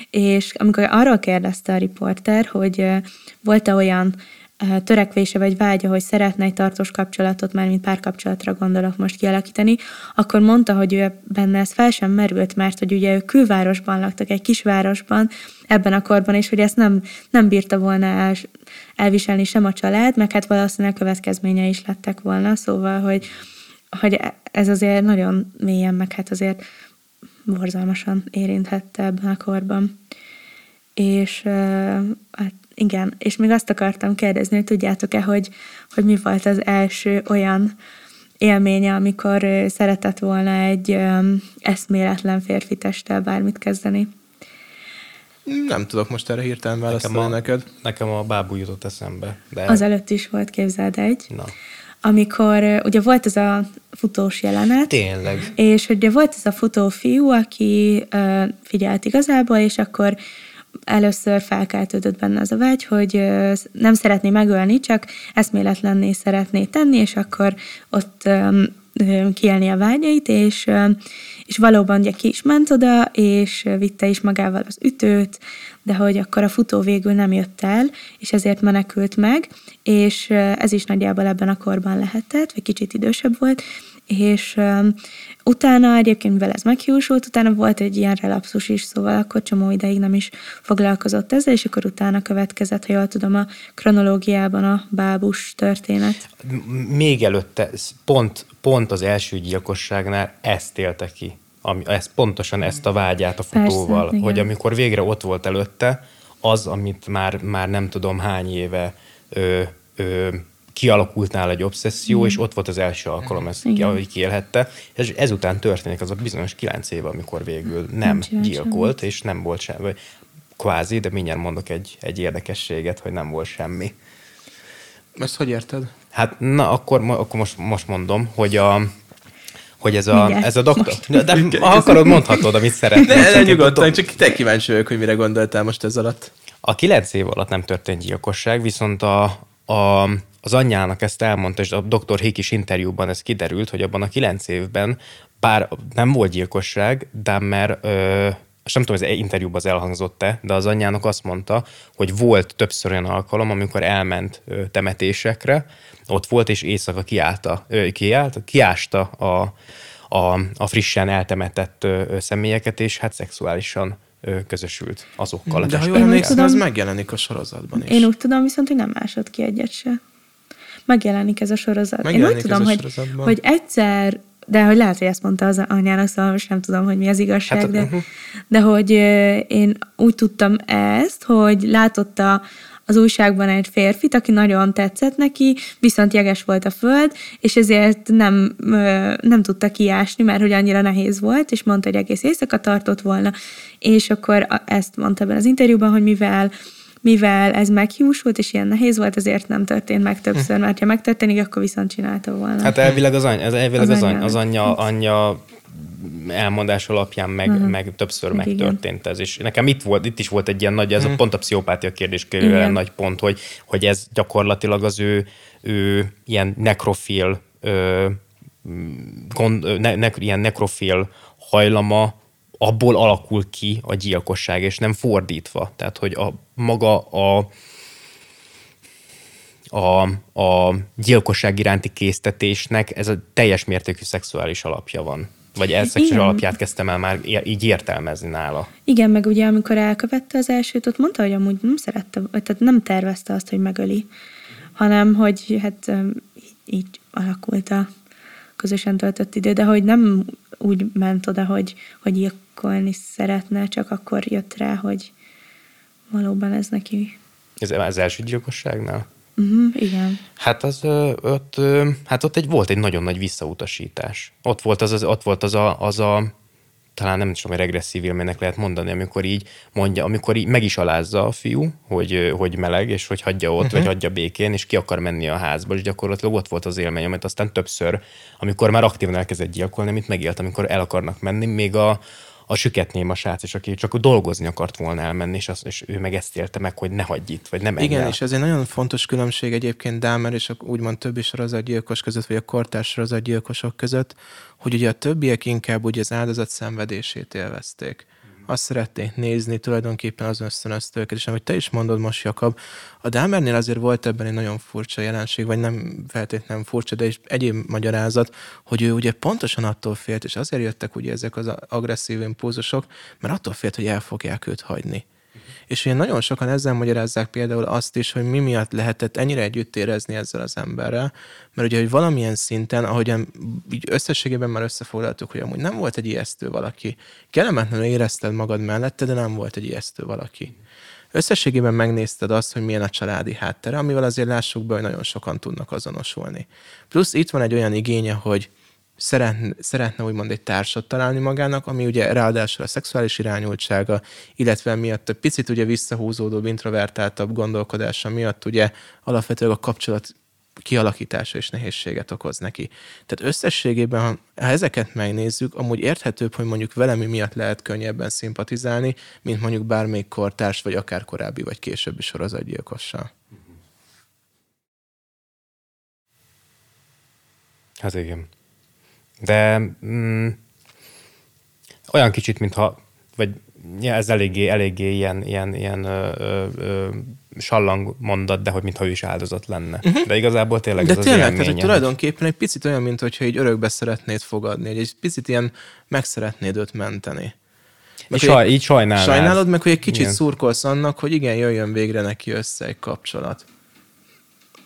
és amikor arról kérdezte a riporter, hogy volt-e olyan törekvése vagy vágya, hogy szeretne egy tartós kapcsolatot, már mint párkapcsolatra gondolok most kialakítani, akkor mondta, hogy ő benne ez fel sem merült, mert hogy ugye ő külvárosban laktak, egy kisvárosban, ebben a korban, és hogy ezt nem, nem bírta volna el, elviselni sem a család, meg hát valószínűleg következménye is lettek volna, szóval, hogy, hogy ez azért nagyon mélyen, meg hát azért borzalmasan érinthette ebben a korban. És hát igen, és még azt akartam kérdezni, hogy tudjátok-e, hogy, hogy mi volt az első olyan élménye, amikor szeretett volna egy eszméletlen férfi testtel bármit kezdeni? Nem tudok most erre hirtelen válaszolni nekem a, neked. Nekem a bábú jutott eszembe. De... Az előtt is volt, képzeld egy. Na. Amikor ugye volt ez a futós jelenet. Tényleg. És ugye volt ez a futó fiú, aki uh, figyelt igazából, és akkor először felkeltődött benne az a vágy, hogy nem szeretné megölni, csak eszméletlenné szeretné tenni, és akkor ott kielni a vágyait, és, és valóban ugye ki is ment oda, és vitte is magával az ütőt, de hogy akkor a futó végül nem jött el, és ezért menekült meg, és ez is nagyjából ebben a korban lehetett, vagy kicsit idősebb volt, és um, utána egyébként, mivel ez meghiúsult, utána volt egy ilyen relapszus is, szóval akkor csomó ideig nem is foglalkozott ezzel, és akkor utána következett, ha jól tudom, a kronológiában a bábus történet. Még előtte, pont, pont az első gyilkosságnál ezt élte ki. Ami, ezt, pontosan ezt a vágyát a futóval, Persze, hogy amikor végre ott volt előtte, az, amit már, már nem tudom hány éve ö, ö, kialakult nála egy obszesszió, mm. és ott volt az első alkalom, ezt hogy kiélhette, és ezután történik az a bizonyos kilenc év, amikor végül nem Nincs gyilkolt, semmi. és nem volt semmi, kvázi, de mindjárt mondok egy, egy érdekességet, hogy nem volt semmi. Ezt hogy érted? Hát na, akkor, akkor most, most mondom, hogy a, hogy ez a, ez a doktor... De, de ha akarod, mondhatod, amit szeretnél. Ne, ne nyugodtan, csak te kíváncsi vagyok, hogy mire gondoltál most ez alatt. A kilenc év alatt nem történt gyilkosság, viszont a, a az anyjának ezt elmondta, és a doktor Hikis interjúban ez kiderült, hogy abban a kilenc évben, bár nem volt gyilkosság, de mert ö, és nem tudom, hogy az interjúban az elhangzott-e, de az anyjának azt mondta, hogy volt többször olyan alkalom, amikor elment ö, temetésekre, ott volt, és éjszaka kiállta, ö, kiállta, kiásta a, a, a frissen eltemetett ö, személyeket, és hát szexuálisan közösült azokkal. De ha jól emlékszem, ez megjelenik a sorozatban is. Én úgy tudom viszont, hogy nem másod ki egyet se megjelenik ez a sorozat. Megjelenik Én úgy tudom, hogy, hogy egyszer de hogy lehet, hogy ezt mondta az anyának, szóval most nem tudom, hogy mi az igazság, hát, de, uh-huh. de hogy én úgy tudtam ezt, hogy látotta az újságban egy férfit, aki nagyon tetszett neki, viszont jeges volt a föld, és ezért nem, nem tudta kiásni, mert hogy annyira nehéz volt, és mondta, hogy egész éjszaka tartott volna. És akkor ezt mondta ebben az interjúban, hogy mivel mivel ez meghiúsult, és ilyen nehéz volt, ezért nem történt meg többször, mert ha megtörténik, akkor viszont csinálta volna. Hát elvileg az, any, az, elvileg az, az, any, az anyja, anyja elmondás alapján meg, uh-huh. meg többször meg megtörtént ez. És nekem itt, volt, itt is volt egy ilyen nagy, ez uh-huh. a pont a pszichopátia kérdés körül nagy pont, hogy, hogy ez gyakorlatilag az ő, ő ilyen nekrofil ö, gond, ne, ne, ilyen nekrofil hajlama abból alakul ki a gyilkosság, és nem fordítva. Tehát, hogy a maga a, a, a gyilkosság iránti késztetésnek ez a teljes mértékű szexuális alapja van. Vagy ez szexuális alapját kezdtem el már így értelmezni nála. Igen, meg ugye amikor elkövette az elsőt, ott mondta, hogy amúgy nem szerette, tehát nem tervezte azt, hogy megöli, hanem hogy hát így alakult a közösen töltött idő, de hogy nem úgy ment oda, hogy, hogy gyilkolni szeretne, csak akkor jött rá, hogy valóban ez neki. Ez az első gyilkosságnál? Uh-huh, igen. Hát az ott, hát ott egy, volt egy nagyon nagy visszautasítás. Ott volt az, az, ott volt az a, az a talán nem tudom, hogy regresszív élménynek lehet mondani, amikor így mondja, amikor így meg is alázza a fiú, hogy, hogy meleg, és hogy hagyja ott, uh-huh. vagy hagyja békén, és ki akar menni a házba, és gyakorlatilag ott volt az élmény, amit aztán többször, amikor már aktívan elkezdett gyilkolni, amit megélt, amikor el akarnak menni, még a, a süketném a srác, és aki csak dolgozni akart volna elmenni, és, az, és ő meg ezt élte meg, hogy ne hagyj itt, vagy nem Igen, el. és ez egy nagyon fontos különbség egyébként Dámer és a úgymond többi sorozatgyilkos között, vagy a kortárs sorozatgyilkosok között, hogy ugye a többiek inkább ugye az áldozat szenvedését élvezték azt szeretnék nézni, tulajdonképpen az ösztönözte őket, és amit te is mondod most, Jakab, a Dámernél azért volt ebben egy nagyon furcsa jelenség, vagy nem feltétlenül furcsa, de is egyéb magyarázat, hogy ő ugye pontosan attól félt, és azért jöttek ugye ezek az agresszív impulzusok, mert attól félt, hogy el fogják őt hagyni. És ugye nagyon sokan ezzel magyarázzák például azt is, hogy mi miatt lehetett ennyire együtt érezni ezzel az emberrel, mert ugye, hogy valamilyen szinten, ahogyan így összességében már összefoglaltuk, hogy amúgy nem volt egy ijesztő valaki. Kellemetlenül érezted magad mellette, de nem volt egy ijesztő valaki. Összességében megnézted azt, hogy milyen a családi háttere, amivel azért lássuk be, hogy nagyon sokan tudnak azonosulni. Plusz itt van egy olyan igénye, hogy szeretne, szeretne úgymond egy társat találni magának, ami ugye ráadásul a szexuális irányultsága, illetve miatt a picit ugye visszahúzódó, introvertáltabb gondolkodása miatt ugye alapvetően a kapcsolat kialakítása és nehézséget okoz neki. Tehát összességében, ha ezeket megnézzük, amúgy érthetőbb, hogy mondjuk velem miatt lehet könnyebben szimpatizálni, mint mondjuk bármelyik kortárs, vagy akár korábbi, vagy későbbi sorozatgyilkossal. Hát igen. De mm, olyan kicsit, mintha, vagy ja, ez eléggé, eléggé ilyen, ilyen, ilyen ö, ö, ö, sallang mondat, de hogy mintha ő is áldozat lenne. Uh-huh. De igazából tényleg de ez tényleg, az tehát, tulajdonképpen egy picit olyan, mintha így örökbe szeretnéd fogadni, hogy egy picit ilyen meg szeretnéd őt menteni. Meg, saj, így sajnálod. Sajnálod, meg hogy egy kicsit igen. szurkolsz annak, hogy igen, jöjjön végre neki össze egy kapcsolat.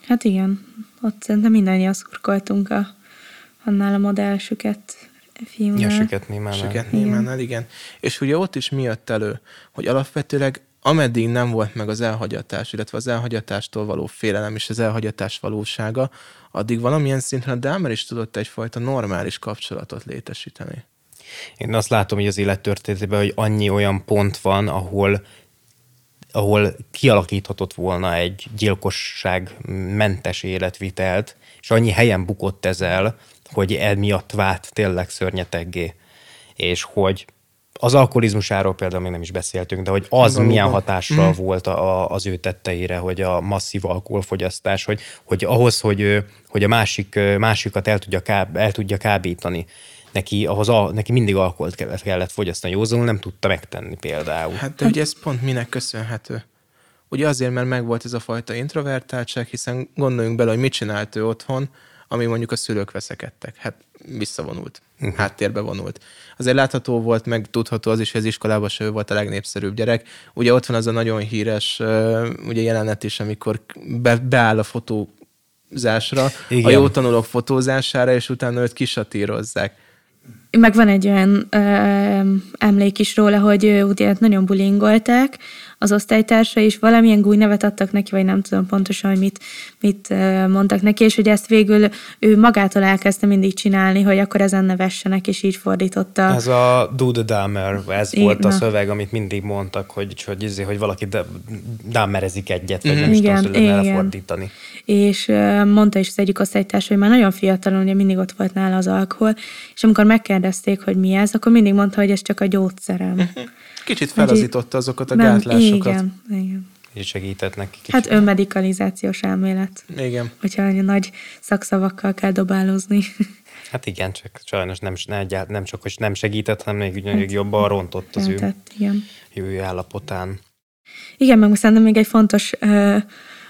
Hát igen, ott szerintem mindannyian szurkoltunk a annál a modell süket fiúnál. Ja, süket némánál. Süket némánál, igen. És ugye ott is mi jött elő, hogy alapvetőleg ameddig nem volt meg az elhagyatás, illetve az elhagyatástól való félelem és az elhagyatás valósága, addig valamilyen szinten a Dahmer is tudott egyfajta normális kapcsolatot létesíteni. Én azt látom, hogy az élettörténetében, hogy annyi olyan pont van, ahol ahol kialakíthatott volna egy gyilkosság mentes életvitelt, és annyi helyen bukott ezzel, hogy emiatt vált tényleg szörnyeteggé, és hogy az alkoholizmusáról például még nem is beszéltünk, de hogy az Valóban. milyen hatással mm. volt a, az ő tetteire, hogy a masszív alkoholfogyasztás, hogy, hogy ahhoz, hogy, hogy a másik, másikat el tudja, káb, el tudja kábítani, neki, ahhoz a, neki mindig alkoholt kellett, kellett fogyasztani, józanul nem tudta megtenni például. Hát de ugye ez pont minek köszönhető? Ugye azért, mert megvolt ez a fajta introvertáltság, hiszen gondoljunk bele, hogy mit csinált ő otthon, ami mondjuk a szülők veszekedtek. Hát visszavonult, uh-huh. háttérbe vonult. Azért látható volt, meg tudható az is, hogy az iskolában se ő volt a legnépszerűbb gyerek. Ugye ott van az a nagyon híres ugye jelenet is, amikor be, beáll a fotózásra, Igen. a jó tanulók fotózására, és utána őt kisatírozzák meg van egy olyan ö, emlék is róla, hogy ugye nagyon bulingolták az osztálytársa, és valamilyen gúj nevet adtak neki, vagy nem tudom pontosan, hogy mit, mit mondtak neki, és hogy ezt végül ő magától elkezdte mindig csinálni, hogy akkor ezen nevessenek, és így fordította. Ez a do the Dahmer, ez I, volt na. a szöveg, amit mindig mondtak, hogy, hogy, izé, hogy valaki Dahmerezik egyet, vagy mm-hmm. nem igen, is tudom elfordítani. És mondta is az egyik osztálytársa, hogy már nagyon fiatalon, ugye mindig ott volt nála az alkohol, és amikor megkérdezték, hogy mi ez, akkor mindig mondta, hogy ez csak a gyógyszerem. Kicsit felazította azokat a nem, gátlásokat. Igen, igen. És segített neki. Kicsit. Hát önmedikalizációs elmélet. Igen. Hogyha annyi nagy szakszavakkal kell dobálózni. Hát igen, csak sajnos nem, nem, csak, hogy nem segített, hanem még, hát, még jobban rontott az ő, igen. ő állapotán. Igen, meg szerintem még egy fontos,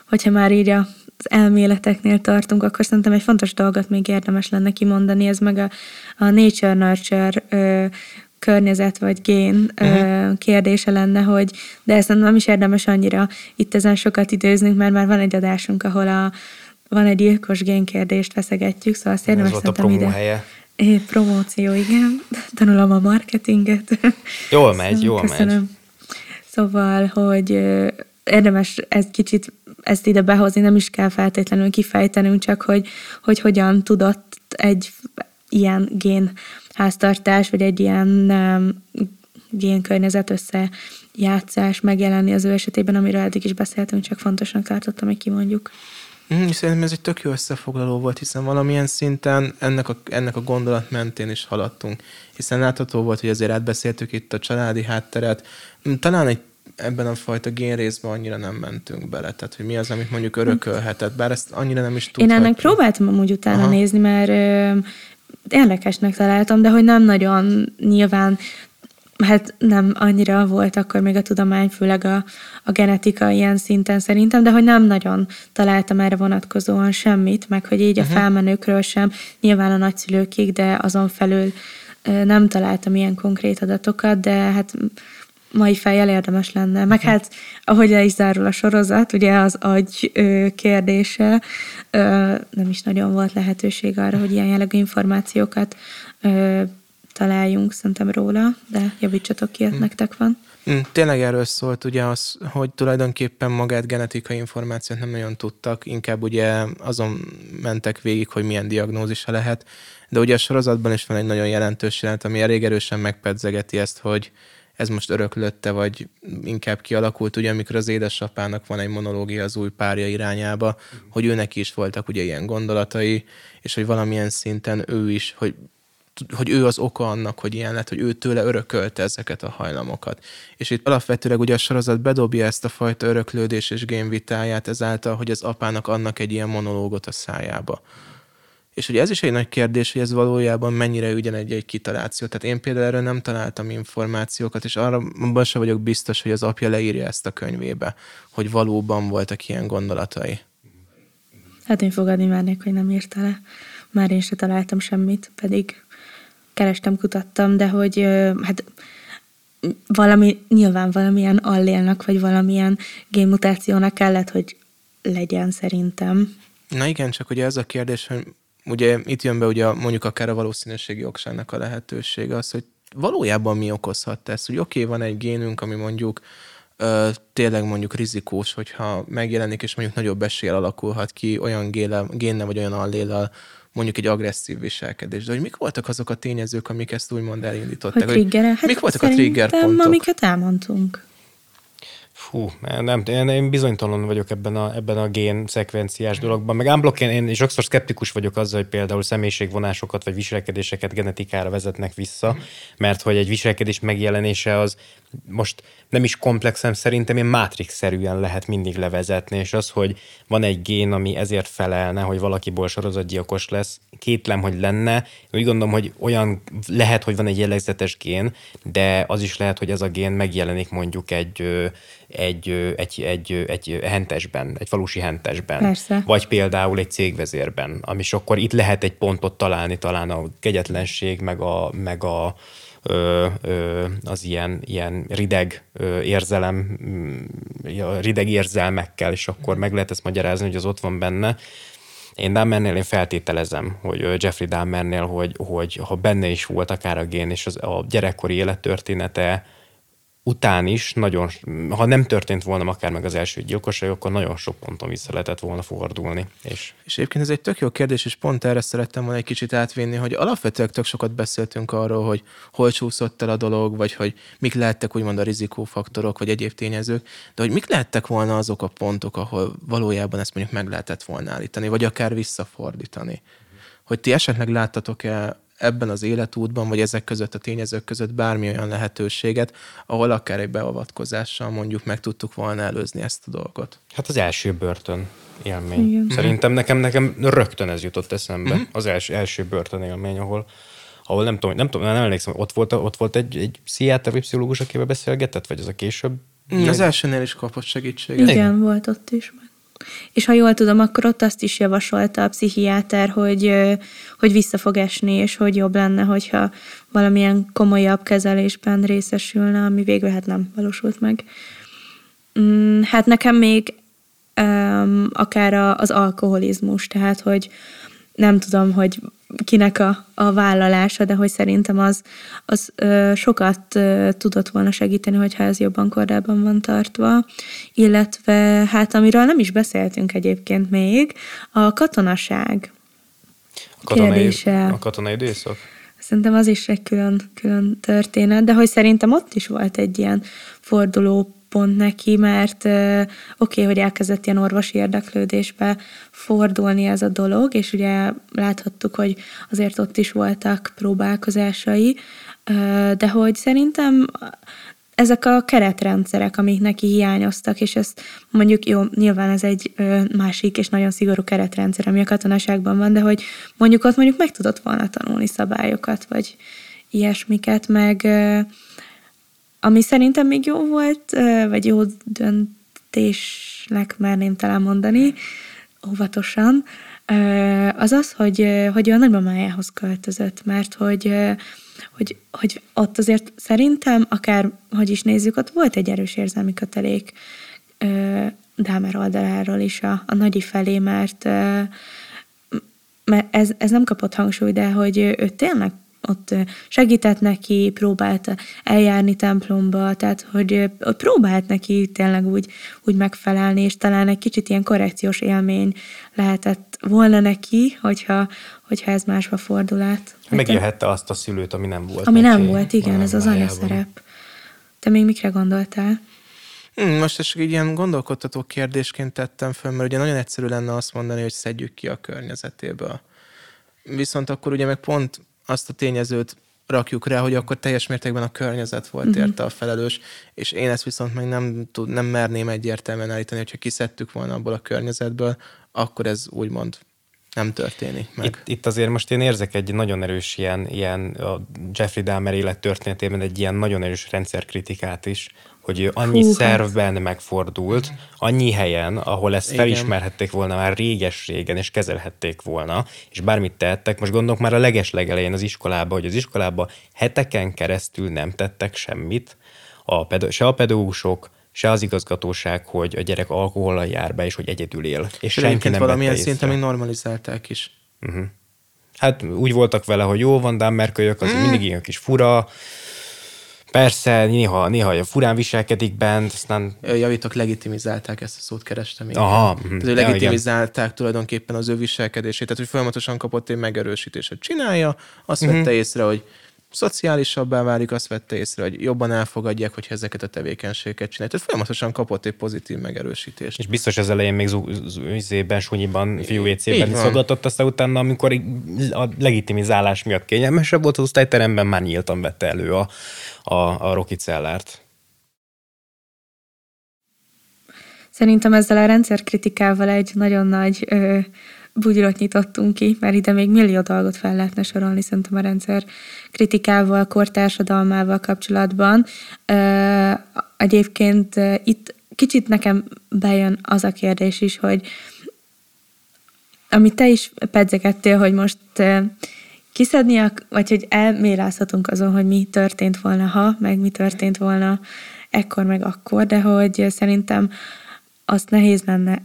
hogyha már így a az elméleteknél tartunk, akkor szerintem egy fontos dolgot még érdemes lenne kimondani, ez meg a, a nature-nurture környezet vagy gén uh-huh. kérdése lenne, hogy de ezt nem is érdemes annyira itt ezen sokat időznünk, mert már van egy adásunk, ahol a, van egy gyilkos génkérdést feszegetjük, szóval azt érdemes Ez volt a ide. Helye. É, promóció, igen. Tanulom a marketinget. Jól megy, szóval, jól köszönöm. megy. Szóval, hogy érdemes ez kicsit ezt ide behozni, nem is kell feltétlenül kifejtenünk, csak hogy, hogy hogyan tudott egy ilyen gén háztartás, vagy egy ilyen ilyen környezet összejátszás megjelenni az ő esetében, amiről eddig is beszéltünk, csak fontosnak tartottam, hogy kimondjuk. Mm, szerintem ez egy tök jó összefoglaló volt, hiszen valamilyen szinten ennek a, ennek a gondolat mentén is haladtunk. Hiszen látható volt, hogy azért átbeszéltük itt a családi hátteret. Mm, talán egy ebben a fajta génrészben annyira nem mentünk bele. Tehát, hogy mi az, amit mondjuk örökölhetett, bár ezt annyira nem is tudhatjuk. Én ennek próbáltam amúgy utána Aha. nézni, mert érdekesnek találtam, de hogy nem nagyon nyilván hát nem annyira volt akkor még a tudomány, főleg a, a genetika ilyen szinten szerintem, de hogy nem nagyon találtam erre vonatkozóan semmit, meg hogy így uh-huh. a felmenőkről sem, nyilván a nagyszülőkig, de azon felül nem találtam ilyen konkrét adatokat, de hát mai fejjel érdemes lenne. Meg hát, ahogy le is zárul a sorozat, ugye az agy kérdése, nem is nagyon volt lehetőség arra, hogy ilyen jellegű információkat találjunk szerintem róla, de javítsatok ki, hmm. nektek van. Hmm, tényleg erről szólt ugye az, hogy tulajdonképpen magát genetikai információt nem nagyon tudtak, inkább ugye azon mentek végig, hogy milyen diagnózisa lehet, de ugye a sorozatban is van egy nagyon jelentős jelent, ami elég erősen megpedzegeti ezt, hogy ez most öröklötte, vagy inkább kialakult, ugye amikor az édesapának van egy monológia az új párja irányába, hogy őnek is voltak ugye ilyen gondolatai, és hogy valamilyen szinten ő is, hogy hogy ő az oka annak, hogy ilyen lett, hogy ő tőle örökölte ezeket a hajlamokat. És itt alapvetőleg ugye a sorozat bedobja ezt a fajta öröklődés és gémvitáját ezáltal, hogy az apának annak egy ilyen monológot a szájába. És ugye ez is egy nagy kérdés, hogy ez valójában mennyire ügyen egy, egy kitaláció. Tehát én például erről nem találtam információkat, és arra abban sem vagyok biztos, hogy az apja leírja ezt a könyvébe, hogy valóban voltak ilyen gondolatai. Hát én fogadni mernék, hogy nem írta le. Már én se találtam semmit, pedig kerestem, kutattam, de hogy hát valami, nyilván valamilyen allélnak, vagy valamilyen génmutációnak kellett, hogy legyen szerintem. Na igen, csak ugye ez a kérdés, hogy ugye itt jön be ugye mondjuk akár a valószínűségi okságnak a lehetősége, az, hogy valójában mi okozhat ezt, hogy oké, okay, van egy génünk, ami mondjuk ö, tényleg mondjuk rizikós, hogyha megjelenik, és mondjuk nagyobb esél alakulhat ki olyan génnel, vagy olyan alléllal, mondjuk egy agresszív viselkedés. De hogy mik voltak azok a tényezők, amik ezt úgymond elindították? Hogy trigger hát mik voltak a trigger pontok? amiket elmondtunk. Fú, nem, én, én bizonytalan vagyok ebben a, ebben a gén szekvenciás dologban. Meg unblock én, én sokszor szkeptikus vagyok azzal, hogy például személyiségvonásokat vagy viselkedéseket genetikára vezetnek vissza, mert hogy egy viselkedés megjelenése az most nem is komplexem, szerintem én mátrix-szerűen lehet mindig levezetni, és az, hogy van egy gén, ami ezért felelne, hogy valakiból sorozatgyilkos lesz, kétlem, hogy lenne. Úgy gondolom, hogy olyan lehet, hogy van egy jellegzetes gén, de az is lehet, hogy ez a gén megjelenik mondjuk egy, egy, egy, egy, egy hentesben, egy falusi hentesben. Persze. Vagy például egy cégvezérben, ami akkor itt lehet egy pontot találni, talán a kegyetlenség, meg a, meg a ö, ö, az ilyen, ilyen rideg ö, érzelem, mm, rideg érzelmekkel, és akkor meg lehet ezt magyarázni, hogy az ott van benne. Én Dahmernél én feltételezem, hogy Jeffrey Dahmernél, hogy, hogy ha benne is volt akár a gén, és az, a gyerekkori élettörténete után is nagyon, ha nem történt volna akár meg az első gyilkosság, akkor nagyon sok ponton vissza lehetett volna fordulni. És, és egyébként ez egy tök jó kérdés, és pont erre szerettem volna egy kicsit átvinni, hogy alapvetően tök sokat beszéltünk arról, hogy hol csúszott el a dolog, vagy hogy mik lehettek úgymond a rizikófaktorok, vagy egyéb tényezők, de hogy mik lehettek volna azok a pontok, ahol valójában ezt mondjuk meg lehetett volna állítani, vagy akár visszafordítani. Hogy ti esetleg láttatok-e ebben az életútban, vagy ezek között a tényezők között bármi olyan lehetőséget, ahol akár egy beavatkozással mondjuk meg tudtuk volna előzni ezt a dolgot. Hát az első börtön élmény. Igen. Szerintem nekem, nekem rögtön ez jutott eszembe. Uh-huh. Az első, első börtön élmény, ahol ahol nem tudom, nem tudom, nem emlékszem, ott volt, ott volt egy, egy pszichiáter pszichológus, akivel beszélgetett, vagy az a később? Mm, az elsőnél is kapott segítséget. Igen, Igen, volt ott is. És ha jól tudom, akkor ott azt is javasolta a pszichiáter, hogy, hogy vissza fog esni, és hogy jobb lenne, hogyha valamilyen komolyabb kezelésben részesülne, ami végül hát nem valósult meg. Mm, hát nekem még um, akár az alkoholizmus, tehát hogy nem tudom, hogy kinek a, a vállalása, de hogy szerintem az, az ö, sokat ö, tudott volna segíteni, hogyha ez jobban kordában van tartva. Illetve, hát amiről nem is beszéltünk egyébként még, a katonaság a katonai, kérdése. A katonai időszak? szerintem az is egy külön, külön történet, de hogy szerintem ott is volt egy ilyen forduló pont neki, mert oké, okay, hogy elkezdett ilyen orvosi érdeklődésbe fordulni ez a dolog, és ugye láthattuk, hogy azért ott is voltak próbálkozásai, de hogy szerintem ezek a keretrendszerek, amik neki hiányoztak, és ezt mondjuk jó, nyilván ez egy másik és nagyon szigorú keretrendszer, ami a katonaságban van, de hogy mondjuk ott mondjuk meg tudott volna tanulni szabályokat, vagy ilyesmiket, meg ami szerintem még jó volt, vagy jó döntésnek merném talán mondani, óvatosan, az az, hogy, hogy a nagymamájához költözött, mert hogy, hogy, hogy ott azért szerintem, akár, hogy is nézzük, ott volt egy erős érzelmi kötelék Dámer oldaláról is a, a nagyi felé, mert, mert ez, ez nem kapott hangsúly, de hogy ő tényleg ott segített neki, próbált eljárni templomba, tehát hogy ott próbált neki tényleg úgy, úgy megfelelni, és talán egy kicsit ilyen korrekciós élmény lehetett volna neki, hogyha, hogyha ez másba fordul át. Megélhette azt a szülőt, ami nem volt. Ami nem volt, igen, ez az anyaszerep. Te még mikre gondoltál? Hmm, most ezt egy ilyen gondolkodtató kérdésként tettem föl, mert ugye nagyon egyszerű lenne azt mondani, hogy szedjük ki a környezetéből. Viszont akkor ugye meg pont azt a tényezőt rakjuk rá, hogy akkor teljes mértékben a környezet volt uh-huh. érte a felelős, és én ezt viszont meg nem, tud, nem merném egyértelműen állítani, hogyha kiszedtük volna abból a környezetből, akkor ez úgymond nem történik meg. Itt, itt azért most én érzek egy nagyon erős ilyen, ilyen a Jeffrey Dahmer élet történetében egy ilyen nagyon erős rendszerkritikát is, hogy annyi Hú, szervben hát. megfordult, annyi helyen, ahol ezt Igen. felismerhették volna már réges-régen, és kezelhették volna, és bármit tehettek. Most gondolok már a leges legelején az iskolába, hogy az iskolába heteken keresztül nem tettek semmit, a pedo- se a pedagógusok, se az igazgatóság, hogy a gyerek alkohollal jár be, és hogy egyedül él. És senki nem valamilyen szinten még normalizálták is. Uh-huh. Hát úgy voltak vele, hogy jó van, de merkölyök, az mm. mindig ilyen kis fura, Persze, néha, néha furán viselkedik bent, aztán... Javítok, legitimizálták ezt a szót, kerestem. Még. Aha. Tehát, mhm. legitimizálták ja, tulajdonképpen az ő viselkedését, tehát hogy folyamatosan kapott egy megerősítést, hogy csinálja, azt uh-huh. vette észre, hogy szociálisabbá válik, azt vette észre, hogy jobban elfogadják, hogy ezeket a tevékenységeket csinálják. Tehát folyamatosan kapott egy pozitív megerősítést. És biztos az elején még zében, sunyiban, fiú WC-ben szodatott, aztán utána, amikor a legitimizálás miatt kényelmesebb volt, az osztályteremben már nyíltan vette elő a, a, a Rocky Cellárt. Szerintem ezzel a rendszerkritikával egy nagyon nagy ö, bugyrot nyitottunk ki, mert ide még millió dolgot fel lehetne sorolni szerintem a rendszer kritikával, kortársadalmával kapcsolatban. Egyébként itt kicsit nekem bejön az a kérdés is, hogy amit te is pedzegettél, hogy most kiszedni, vagy hogy elmérázhatunk azon, hogy mi történt volna, ha, meg mi történt volna ekkor, meg akkor, de hogy szerintem azt nehéz lenne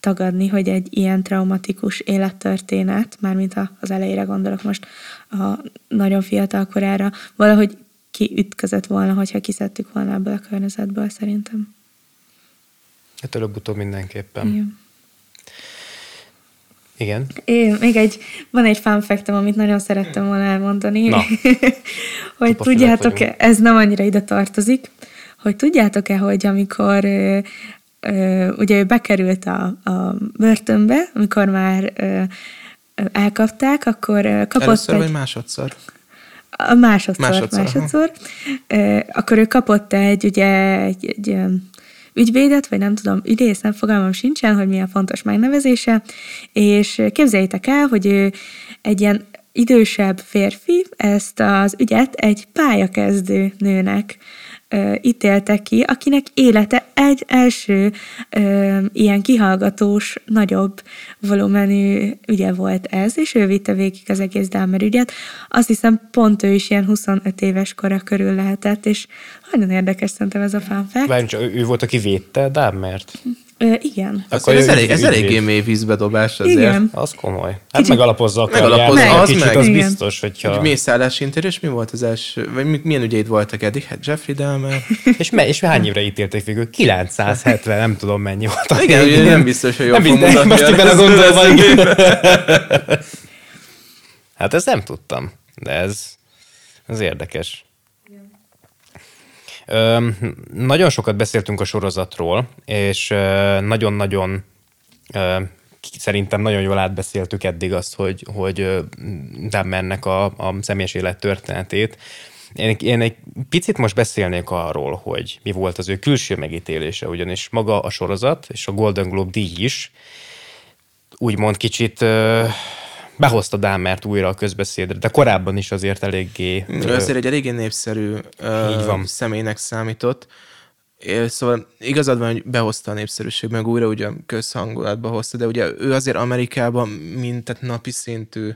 eltagadni, hogy egy ilyen traumatikus élettörténet, mármint az elejére gondolok most a nagyon fiatal korára, valahogy kiütközött volna, hogyha kiszedtük volna ebből a környezetből, szerintem. Hát előbb-utóbb mindenképpen. Igen. Igen. Én, még egy, van egy fact amit nagyon szerettem volna elmondani, Na. hogy tudjátok-e, ez nem annyira ide tartozik, hogy tudjátok-e, hogy amikor ugye ő bekerült a, a börtönbe, amikor már elkapták, akkor kapott Először egy... vagy másodszor? A másodszor, másodszor. másodszor. Akkor ő kapott egy, ugye, egy, egy ügyvédet, vagy nem tudom, ügyész, nem fogalmam sincsen, hogy milyen fontos megnevezése, és képzeljétek el, hogy ő egy ilyen idősebb férfi ezt az ügyet egy pályakezdő nőnek ö, ítélte ki, akinek élete egy első ö, ilyen kihallgatós, nagyobb volumenű ügye volt ez, és ő vitte végig az egész Dahmer ügyet. Azt hiszem pont ő is ilyen 25 éves kora körül lehetett, és nagyon érdekes szerintem ez a fanfact. Várj, ő, volt, aki védte Dahmert? Igen. Akkor ez, elég, ez eléggé mély vízbedobás azért. Igen. Az komoly. Hát Kicsit megalapozza a. Megalapozza, az kicsit, meg. az biztos, hogyha... Egy mészállási interjú, mi volt az első, vagy milyen ügyeid voltak eddig? Hát Jeffrey Dahmer. és, me, és hány évre ítélték végül? 970, nem tudom mennyi volt. Igen, ugye nem biztos, hogy jól fogom mondani. Most gondolva. Hát ezt nem tudtam. de ez, ez érdekes. Nagyon sokat beszéltünk a sorozatról, és nagyon-nagyon szerintem nagyon jól átbeszéltük eddig azt, hogy, hogy Dahmernek a, a személyes élet történetét. Én, én egy picit most beszélnék arról, hogy mi volt az ő külső megítélése, ugyanis maga a sorozat és a Golden Globe díj is úgymond kicsit behozta Dámert újra a közbeszédre, de korábban is azért eléggé... Ő azért egy eléggé népszerű így van. személynek számított. Szóval igazad van, hogy behozta a népszerűség, meg újra ugye közhangulatba hozta, de ugye ő azért Amerikában, mint tehát napi szintű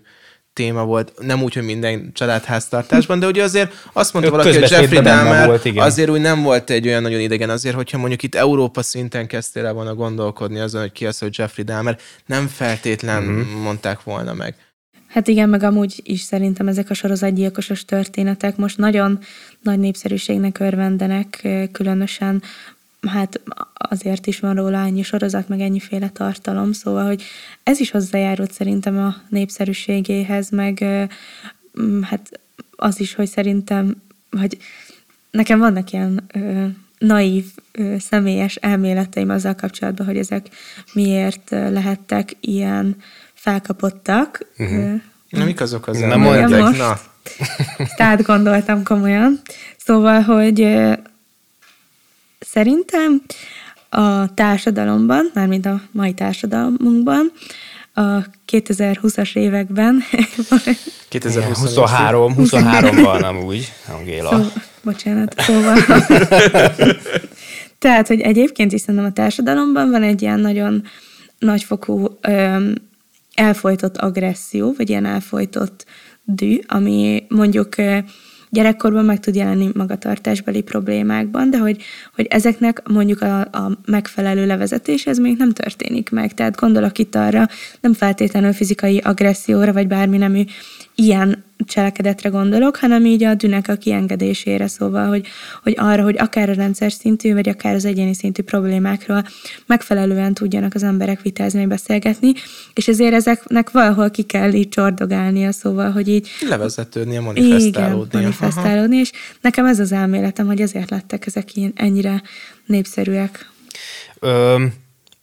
téma volt, nem úgy, hogy minden családháztartásban, de ugye azért azt mondta valaki, hogy Jeffrey Dahmer volt, igen. azért úgy nem volt egy olyan nagyon idegen, azért, hogyha mondjuk itt Európa szinten kezdtél el volna gondolkodni azon, hogy ki az, hogy Jeffrey Dahmer, nem feltétlen uh-huh. mondták volna meg. Hát igen, meg amúgy is szerintem ezek a sorozatgyilkosos történetek most nagyon nagy népszerűségnek örvendenek, különösen hát azért is van róla ennyi sorozat, meg ennyiféle tartalom, szóval, hogy ez is hozzájárult szerintem a népszerűségéhez, meg hát az is, hogy szerintem, hogy nekem vannak ilyen ö, naív, ö, személyes elméleteim azzal kapcsolatban, hogy ezek miért lehettek ilyen felkapottak. Uh-huh. Na, mik azok az Nem mondják, na. Tehát gondoltam komolyan. Szóval, hogy Szerintem a társadalomban, mármint a mai társadalmunkban, a 2020-as években. 2023, 23-ban amúgy, Angéla. Szó, bocsánat, szóval. Tehát, hogy egyébként is szerintem a társadalomban van egy ilyen nagyon nagyfokú öm, elfolytott agresszió, vagy ilyen elfolytott dű, ami mondjuk gyerekkorban meg tud jelenni magatartásbeli problémákban, de hogy, hogy ezeknek mondjuk a, a megfelelő levezetés, ez még nem történik meg. Tehát gondolok itt arra, nem feltétlenül fizikai agresszióra, vagy bármi nemű ilyen cselekedetre gondolok, hanem így a dűnek a kiengedésére, szóval, hogy, hogy arra, hogy akár a rendszer szintű, vagy akár az egyéni szintű problémákról megfelelően tudjanak az emberek vitázni, beszélgetni, és ezért ezeknek valahol ki kell így csordogálnia, szóval, hogy így... Levezetődnie, manifestálódni. Igen, manifestálódni, és nekem ez az elméletem, hogy ezért lettek ezek ilyen ennyire népszerűek. Ö,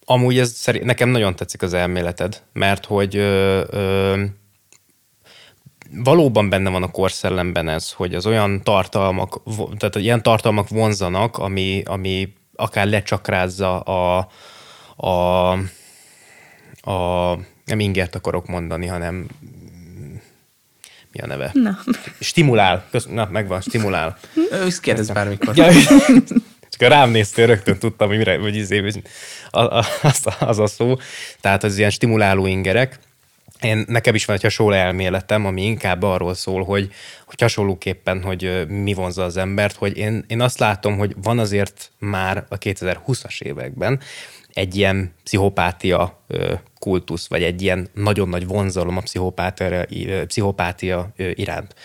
amúgy ez szerint, nekem nagyon tetszik az elméleted, mert hogy ö, ö, valóban benne van a korszellemben ez, hogy az olyan tartalmak, tehát ilyen tartalmak vonzanak, ami, ami akár lecsakrázza a, a, a nem ingert akarok mondani, hanem mi a neve? Na. Stimulál. Kösz, na, megvan, stimulál. Ősz kérdez bármikor. Csak rám néztél, rögtön tudtam, hogy mire, hogy izé, az, az, az a szó. Tehát az ilyen stimuláló ingerek, én, nekem is van egy hasonló elméletem, ami inkább arról szól, hogy, hogy hasonlóképpen, hogy mi vonza az embert, hogy én, én azt látom, hogy van azért már a 2020-as években egy ilyen pszichopátia kultusz, vagy egy ilyen nagyon nagy vonzalom a pszichopátia, pszichopátia iránt.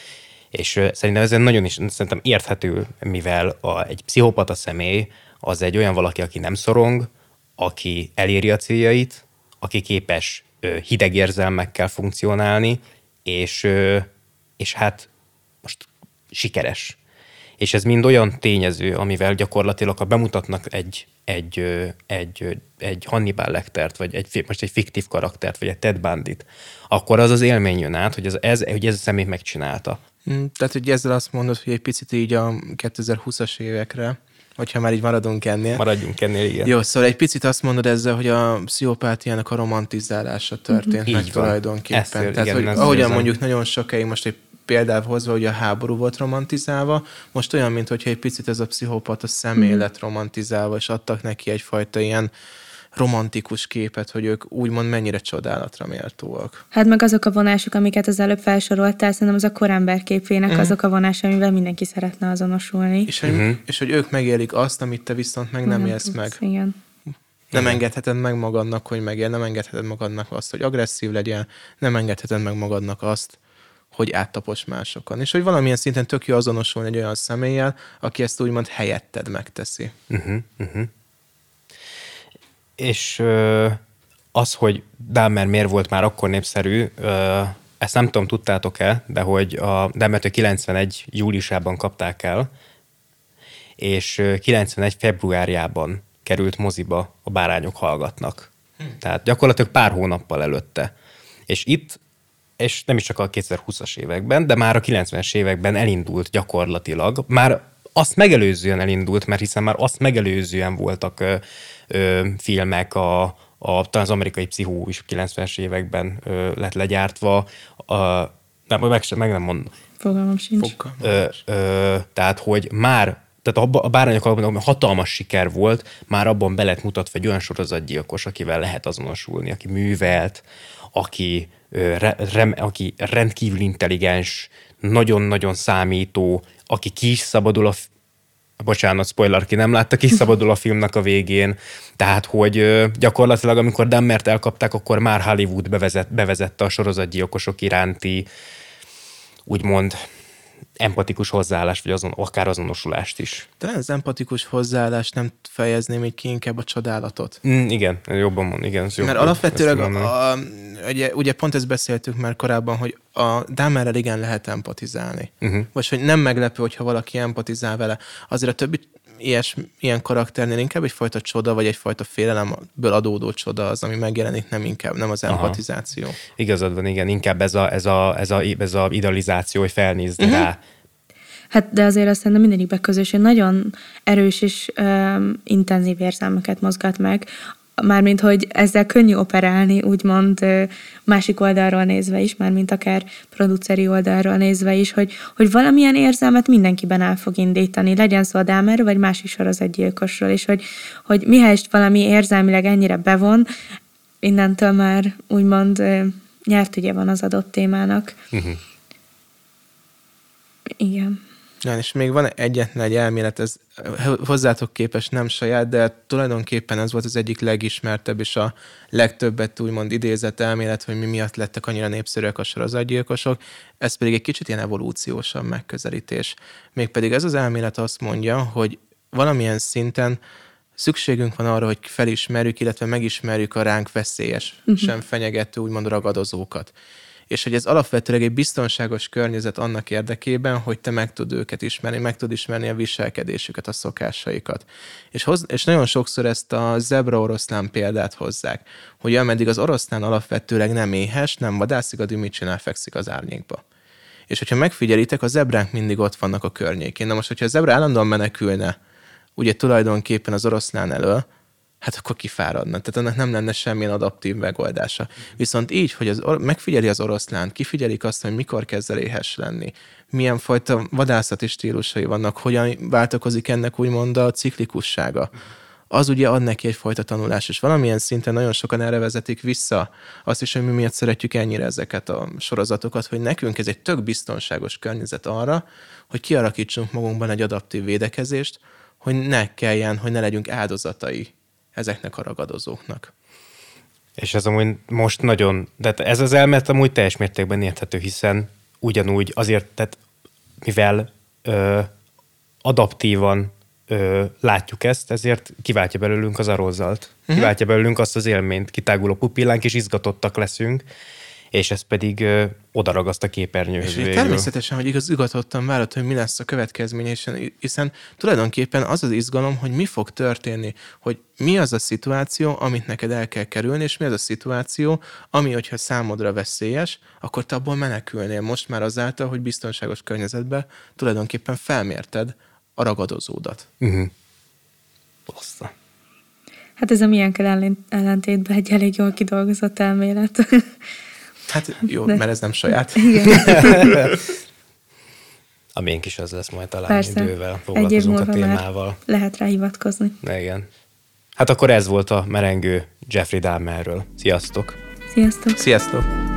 És szerintem ez nagyon is szerintem érthető, mivel a, egy pszichopata személy az egy olyan valaki, aki nem szorong, aki eléri a céljait, aki képes hideg érzelmekkel funkcionálni, és, és hát most sikeres. És ez mind olyan tényező, amivel gyakorlatilag, ha bemutatnak egy, egy, egy, egy Hannibal Lectert, vagy egy, most egy fiktív karaktert, vagy egy Ted Bandit, akkor az az élmény jön át, hogy ez, ez, hogy ez a személy megcsinálta. Mm, tehát, hogy ezzel azt mondod, hogy egy picit így a 2020-as évekre hogyha már így maradunk ennél. Maradjunk ennél, igen. Jó, szóval egy picit azt mondod ezzel, hogy a pszichopátiának a romantizálása történt mm-hmm. meg tulajdonképpen. Ezt, Tehát, igen, hogy ahogyan érzem. mondjuk nagyon sokáig most egy példát hozva, hogy a háború volt romantizálva, most olyan, mint hogyha egy picit ez a pszichopata személy mm. lett romantizálva, és adtak neki egyfajta ilyen romantikus képet, hogy ők úgymond mennyire csodálatra méltóak. Hát meg azok a vonások, amiket az előbb felsoroltál, szerintem az a korember képének uh-huh. azok a vonások, amivel mindenki szeretne azonosulni. És, hogy, uh-huh. és hogy ők megélik azt, amit te viszont meg nem, nem élsz meg. Igen. Nem engedheted meg magadnak, hogy megél, nem engedheted magadnak azt, hogy agresszív legyen, nem engedheted meg magadnak azt, hogy áttapos másokon. És hogy valamilyen szinten tök jó azonosulni egy olyan személlyel, aki ezt úgymond helyetted megteszi. Uh-huh, uh-huh. És az, hogy Dahmer miért volt már akkor népszerű, ezt nem tudom, tudtátok-e, de hogy a Demető 91 júliusában kapták el, és 91 februárjában került moziba a Bárányok hallgatnak. Hm. Tehát gyakorlatilag pár hónappal előtte. És itt, és nem is csak a 2020-as években, de már a 90-es években elindult gyakorlatilag, már azt megelőzően elindult, mert hiszen már azt megelőzően voltak ö, filmek, a, a, talán az amerikai pszichó is 90-es években ö, lett legyártva, a, nem, meg, meg nem mondom. Fogalmam sincs. Fogalmam. Ö, ö, tehát, hogy már tehát a bárányok alapban hatalmas siker volt, már abban be lett mutatva egy olyan sorozatgyilkos, akivel lehet azonosulni, aki művelt, aki, re, rem, aki rendkívül intelligens, nagyon-nagyon számító, aki ki is szabadul a bocsánat, spoiler, ki nem látta, ki szabadul a filmnek a végén. Tehát, hogy gyakorlatilag, amikor Dammert elkapták, akkor már Hollywood bevezet, bevezette a sorozatgyilkosok iránti úgymond empatikus hozzáállás, vagy azon, akár azonosulást is. Talán az empatikus hozzáállás nem fejezném így ki inkább a csodálatot. Mm, igen, jobban mond, igen. Jobb, Mert alapvetően, a, a, ugye, ugye pont ezt beszéltük már korábban, hogy a Dámerrel igen lehet empatizálni. Uh-huh. Vagy hogy nem meglepő, hogyha valaki empatizál vele. Azért a többi ilyes, ilyen karakternél inkább egyfajta csoda, vagy egyfajta félelemből adódó csoda az, ami megjelenik, nem inkább, nem az empatizáció. Aha. Igazad van, igen, inkább ez a, ez a, ez a, ez a idealizáció, hogy felnézni uh-huh. rá. Hát de azért azt szerintem mindegyikben közös, hogy nagyon erős és um, intenzív érzelmeket mozgat meg, mármint, hogy ezzel könnyű operálni, úgymond másik oldalról nézve is, mármint akár produceri oldalról nézve is, hogy, hogy valamilyen érzelmet mindenkiben el fog indítani, legyen szó a Dámerről, vagy másik sorozatgyilkosról, és hogy, hogy mihelyest valami érzelmileg ennyire bevon, innentől már úgymond nyert ugye van az adott témának. Uh-huh. Igen. Ja, és még van egyetlen egy elmélet, ez hozzátok képes nem saját, de tulajdonképpen ez volt az egyik legismertebb és a legtöbbet úgymond idézett elmélet, hogy mi miatt lettek annyira népszerűek a sorozatgyilkosok. Ez pedig egy kicsit ilyen evolúciósabb megközelítés. Mégpedig ez az elmélet azt mondja, hogy valamilyen szinten szükségünk van arra, hogy felismerjük, illetve megismerjük a ránk veszélyes, uh-huh. sem fenyegető, úgymond ragadozókat és hogy ez alapvetőleg egy biztonságos környezet annak érdekében, hogy te meg tud őket ismerni, meg tud ismerni a viselkedésüket, a szokásaikat. És, hoz, és nagyon sokszor ezt a zebra oroszlán példát hozzák, hogy ameddig az oroszlán alapvetőleg nem éhes, nem vadászik, addig mit csinál, fekszik az árnyékba. És hogyha megfigyelitek, a zebrák mindig ott vannak a környékén. Na most, hogyha a zebra állandóan menekülne, ugye tulajdonképpen az oroszlán elől, hát akkor kifáradna. Tehát annak nem lenne semmilyen adaptív megoldása. Viszont így, hogy az, megfigyeli az oroszlán, kifigyelik azt, hogy mikor kezd el éhes lenni, milyen fajta vadászati stílusai vannak, hogyan változik ennek úgymond a ciklikussága, az ugye ad neki egyfajta tanulás, és valamilyen szinten nagyon sokan erre vezetik vissza azt is, hogy mi miatt szeretjük ennyire ezeket a sorozatokat, hogy nekünk ez egy tök biztonságos környezet arra, hogy kialakítsunk magunkban egy adaptív védekezést, hogy ne kelljen, hogy ne legyünk áldozatai ezeknek a ragadozóknak. És ez amúgy most nagyon, de ez az elmélet amúgy teljes mértékben érthető, hiszen ugyanúgy azért, tehát mivel ö, adaptívan ö, látjuk ezt, ezért kiváltja belőlünk az arózalt. Uh-huh. Kiváltja belőlünk azt az élményt, kitágul a pupillánk, és izgatottak leszünk, és ez pedig ö, odaragaszt a képernyőhöz. És természetesen, hogy igaz, izgatottan várat, hogy mi lesz a következmény, hiszen tulajdonképpen az az izgalom, hogy mi fog történni, hogy mi az a szituáció, amit neked el kell kerülni, és mi az a szituáció, ami, hogyha számodra veszélyes, akkor te abból menekülnél most már azáltal, hogy biztonságos környezetben tulajdonképpen felmérted a ragadozódat. Uh-huh. Hát ez a milyen ellentétben egy elég jól kidolgozott elmélet. Hát jó, De... mert ez nem saját. Igen. a miénk is az lesz majd talán Persze. idővel, foglalkozunk a témával. lehet rá hivatkozni. Igen. Hát akkor ez volt a merengő Jeffrey Dahmerről. Sziasztok! Sziasztok! Sziasztok!